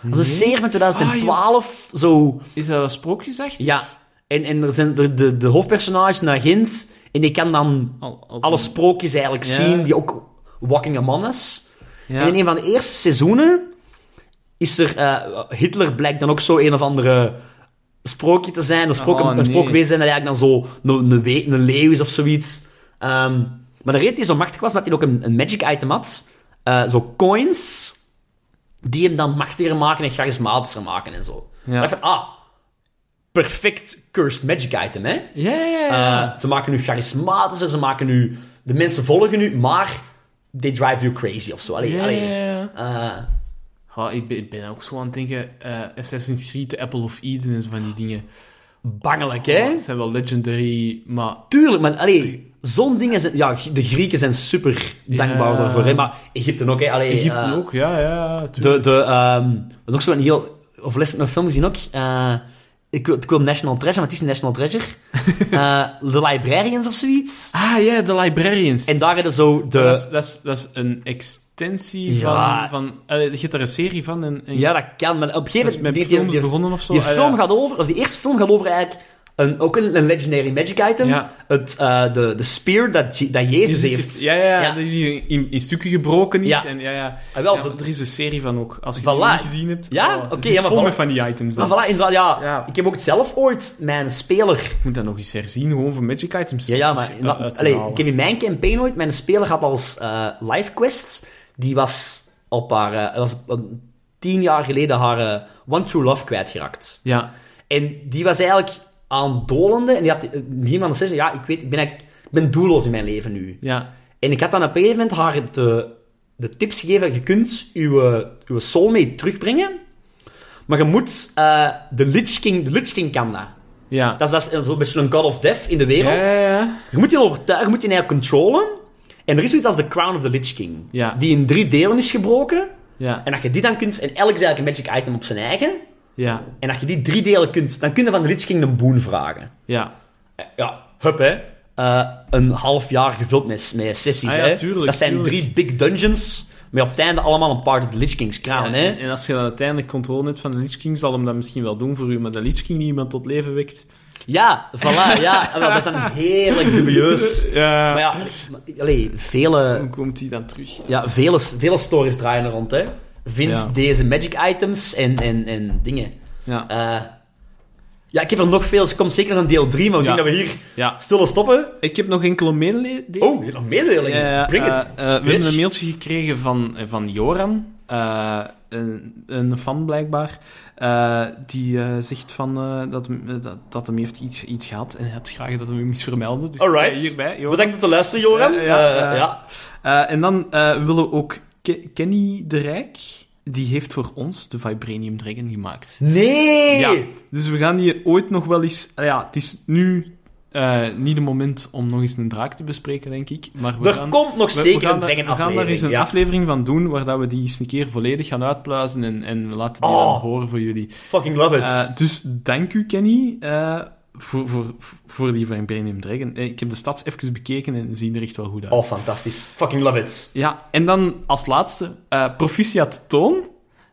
Speaker 1: Dat is een serie van 2012. Zo,
Speaker 2: Is dat een sprookjesachtig?
Speaker 1: ja. En, en er zijn de, de, de hoofdpersonage, een agent. En die kan dan
Speaker 2: Al-
Speaker 1: alle sprookjes eigenlijk
Speaker 2: Ja.
Speaker 1: zien, die ook Walking Among Us.
Speaker 2: Ja.
Speaker 1: En in een van de eerste seizoenen is er... eh, Hitler blijkt dan ook zo een of andere sprookje te zijn. Een, sprook,
Speaker 2: Oh,
Speaker 1: een sprookwezen dat eigenlijk dan zo een, een, we- een leeuw is of zoiets. Ehm, maar de reden hij zo machtig was, dat hij ook een, een magic item had. Eh, zo coins, die hem dan machtiger maken en charismatischer maken en zo.
Speaker 2: Ja.
Speaker 1: Ik van, ah, perfect cursed magic item, hè?
Speaker 2: Ja, ja, ja.
Speaker 1: Eh, ze maken u charismatischer, ze maken u... De mensen volgen u, maar they drive you crazy of zo. Allee,
Speaker 2: ja,
Speaker 1: allee.
Speaker 2: ja, ja. Ja, ik, ben, ik ben ook zo aan het denken, eh, Assassin's Creed, Apple of Eden en zo van die dingen.
Speaker 1: bangelijk, hè?
Speaker 2: Ze zijn wel legendary, maar...
Speaker 1: Tuurlijk, maar allee, zo'n dingen zijn... Ja, de Grieken zijn super dankbaar
Speaker 2: Ja.
Speaker 1: daarvoor, hè? Maar Egypte ook, hè? Allee,
Speaker 2: Egypte
Speaker 1: eh,
Speaker 2: ook, ja, ja, tuurlijk.
Speaker 1: De, de, er is ook zo'n heel... Of les een film gezien ook. eh, ik, wil, ik wil National Treasure, maar het is een National Treasure. Eh The Librarians of zoiets.
Speaker 2: Ah, ja, de Librarians.
Speaker 1: En daar hadden zo de...
Speaker 2: Dat, is, dat, is, dat is een extensie
Speaker 1: Ja.
Speaker 2: van... van je hebt er een serie van. En, en
Speaker 1: Ja, dat kan, maar op een gegeven moment... die-
Speaker 2: films
Speaker 1: die-
Speaker 2: begonnen of zo.
Speaker 1: Die
Speaker 2: Ah,
Speaker 1: film
Speaker 2: ja.
Speaker 1: gaat over, of die eerste film gaat over eigenlijk een, ook een, een legendary magic item.
Speaker 2: Ja.
Speaker 1: Het, eh, de, de spear dat, Je- dat Jezus
Speaker 2: Die
Speaker 1: heeft.
Speaker 2: Ja, ja, ja, die in, in stukken gebroken is.
Speaker 1: Ja.
Speaker 2: En, ja, ja.
Speaker 1: Ah, wel,
Speaker 2: maar er is een serie van ook. Als je
Speaker 1: Voilà.
Speaker 2: die niet gezien hebt.
Speaker 1: Ja?
Speaker 2: oh,
Speaker 1: Oké, maar
Speaker 2: vol
Speaker 1: voilà.
Speaker 2: met van die items.
Speaker 1: Maar
Speaker 2: dan.
Speaker 1: voilà, inderdaad, ja,
Speaker 2: Ja.
Speaker 1: Ik heb ook zelf ooit mijn speler...
Speaker 2: Ik moet dat nog eens herzien, gewoon voor magic items.
Speaker 1: Ja, ja, maar...
Speaker 2: eh,
Speaker 1: allee, ik heb in mijn campaign ooit... Mijn speler had als eh life quest... Die was op haar... dat was tien jaar geleden haar One True Love kwijtgeraakt.
Speaker 2: Ja,
Speaker 1: En die was eigenlijk aan het dolende. En die had het begin van de sessie... Ja, ik weet... Ik ben, ik ben doelloos in mijn leven nu.
Speaker 2: ja,
Speaker 1: En ik had dan op een gegeven moment haar de, de tips gegeven. Je kunt je, je soulmate terugbrengen. Maar je moet... eh, de Lich King... De Lich King kan dat.
Speaker 2: ja.
Speaker 1: Dat is, dat is een beetje een god of death in de wereld.
Speaker 2: Ja, ja, ja.
Speaker 1: Je moet die overtuigen, je moet die eigenlijk controlen. En er is zoiets als de Crown of the Lich King.
Speaker 2: Ja.
Speaker 1: Die in drie delen is gebroken.
Speaker 2: Ja,
Speaker 1: En dat je die dan kunt... En elk is eigenlijk een magic item op zijn eigen.
Speaker 2: Ja,
Speaker 1: En als je die drie delen kunt... Dan kun je van de Lich King een boon vragen.
Speaker 2: ja.
Speaker 1: Eh, Ja, hup hè. Eh, een half jaar gevuld met, met sessies,
Speaker 2: Ah ja,
Speaker 1: hè.
Speaker 2: tuurlijk,
Speaker 1: dat zijn
Speaker 2: tuurlijk.
Speaker 1: drie big dungeons. Maar op het einde allemaal een part of the Lich King's crown, hè.
Speaker 2: En, en als je dan uiteindelijk controle hebt van de Lich King, zal hem dat misschien wel doen voor u, maar de Lich King die iemand tot leven wekt...
Speaker 1: Ja, voilà, ja. Dat is dan heerlijk dubieus.
Speaker 2: Ja.
Speaker 1: Maar ja, allee, vele...
Speaker 2: Hoe komt hij dan terug?
Speaker 1: Ja, vele, vele stories draaien er rond, hè. Vind
Speaker 2: Ja.
Speaker 1: deze magic items en, en, en dingen.
Speaker 2: Ja.
Speaker 1: Eh, ja, ik heb er nog veel. Er komt zeker nog een deel 3, maar ik
Speaker 2: Ja.
Speaker 1: denk dat we hier
Speaker 2: ja.
Speaker 1: stoppen.
Speaker 2: Ik heb nog enkele mededelingen.
Speaker 1: Oh, je hebt nog mededelingen.
Speaker 2: Ja, ja,
Speaker 1: Bring it.
Speaker 2: eh, eh, we hebben een mailtje gekregen van, van Joran, een, een fan blijkbaar, die zegt van, dat, dat, dat hem heeft iets, iets gehad en hij had graag dat we hem iets vermelden. Dus
Speaker 1: Alright.
Speaker 2: hierbij, Joran.
Speaker 1: Bedankt om te luisteren, Joran.
Speaker 2: Ja, en dan willen we ook Ke- Kenny de Rijk, die heeft voor ons de Vibranium Dragon gemaakt.
Speaker 1: Nee!
Speaker 2: Ja, dus we gaan die ooit nog wel eens... ah ja, het is nu eh, niet het moment om nog eens een draak te bespreken, denk ik. Maar we
Speaker 1: Er
Speaker 2: gaan...
Speaker 1: komt nog
Speaker 2: We-
Speaker 1: zeker
Speaker 2: we gaan
Speaker 1: een
Speaker 2: daar-
Speaker 1: Dragon
Speaker 2: We gaan daar
Speaker 1: aflevering.
Speaker 2: eens een
Speaker 1: ja.
Speaker 2: aflevering van doen, waar dat we die eens een keer volledig gaan uitpluizen en, en laten die
Speaker 1: Oh.
Speaker 2: dan horen voor jullie.
Speaker 1: Fucking love it.
Speaker 2: Eh, dus dank u, Kenny, eh, voor, voor, voor die Vibranium Dragon. Eh, Ik heb de stads even bekeken en zien er echt wel goed uit.
Speaker 1: oh, fantastisch. Fucking love it.
Speaker 2: Ja, en dan als laatste, eh, proficiat Toon.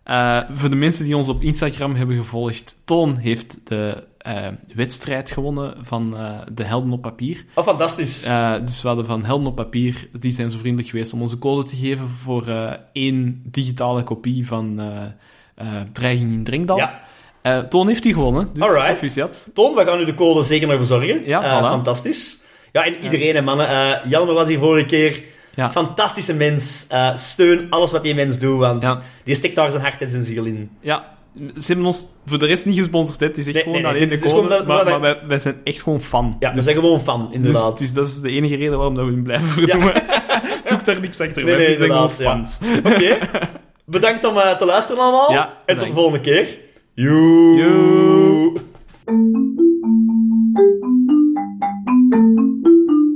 Speaker 2: Eh, voor de mensen die ons op Instagram hebben gevolgd, Toon heeft de wedstrijd gewonnen van de Helden op Papier.
Speaker 1: Oh, fantastisch.
Speaker 2: Dus we hadden van Helden op Papier, die zijn zo vriendelijk geweest om onze code te geven voor één digitale kopie van Dreiging in Drinkdal.
Speaker 1: Ja.
Speaker 2: Eh, Toon heeft die gewonnen, dus
Speaker 1: Alright. Toon, we gaan u de code zeker nog bezorgen.
Speaker 2: Ja,
Speaker 1: Eh, fantastisch. Ja, en iedereen, hè, mannen. Jelmer was hier vorige keer.
Speaker 2: Ja.
Speaker 1: Fantastische mens. Steun alles wat die mens doet, want
Speaker 2: Ja.
Speaker 1: die stikt daar zijn hart en zijn ziel in.
Speaker 2: Ja, ze hebben ons voor de rest niet gesponsord, hè. het is echt
Speaker 1: Nee,
Speaker 2: gewoon
Speaker 1: nee,
Speaker 2: alleen de code,
Speaker 1: gewoon dat-
Speaker 2: maar,
Speaker 1: dat-
Speaker 2: maar wij, wij zijn echt gewoon fan.
Speaker 1: Ja, we
Speaker 2: Dus-
Speaker 1: zijn gewoon fan,
Speaker 2: Dus
Speaker 1: inderdaad.
Speaker 2: het is, dat is de enige reden waarom dat we hem blijven vernoemen. Zoek daar niks achter.
Speaker 1: Nee,
Speaker 2: wij
Speaker 1: nee,
Speaker 2: zijn gewoon fans.
Speaker 1: Oké. Bedankt om te luisteren allemaal.
Speaker 2: Ja,
Speaker 1: en tot de volgende keer. You.
Speaker 2: You.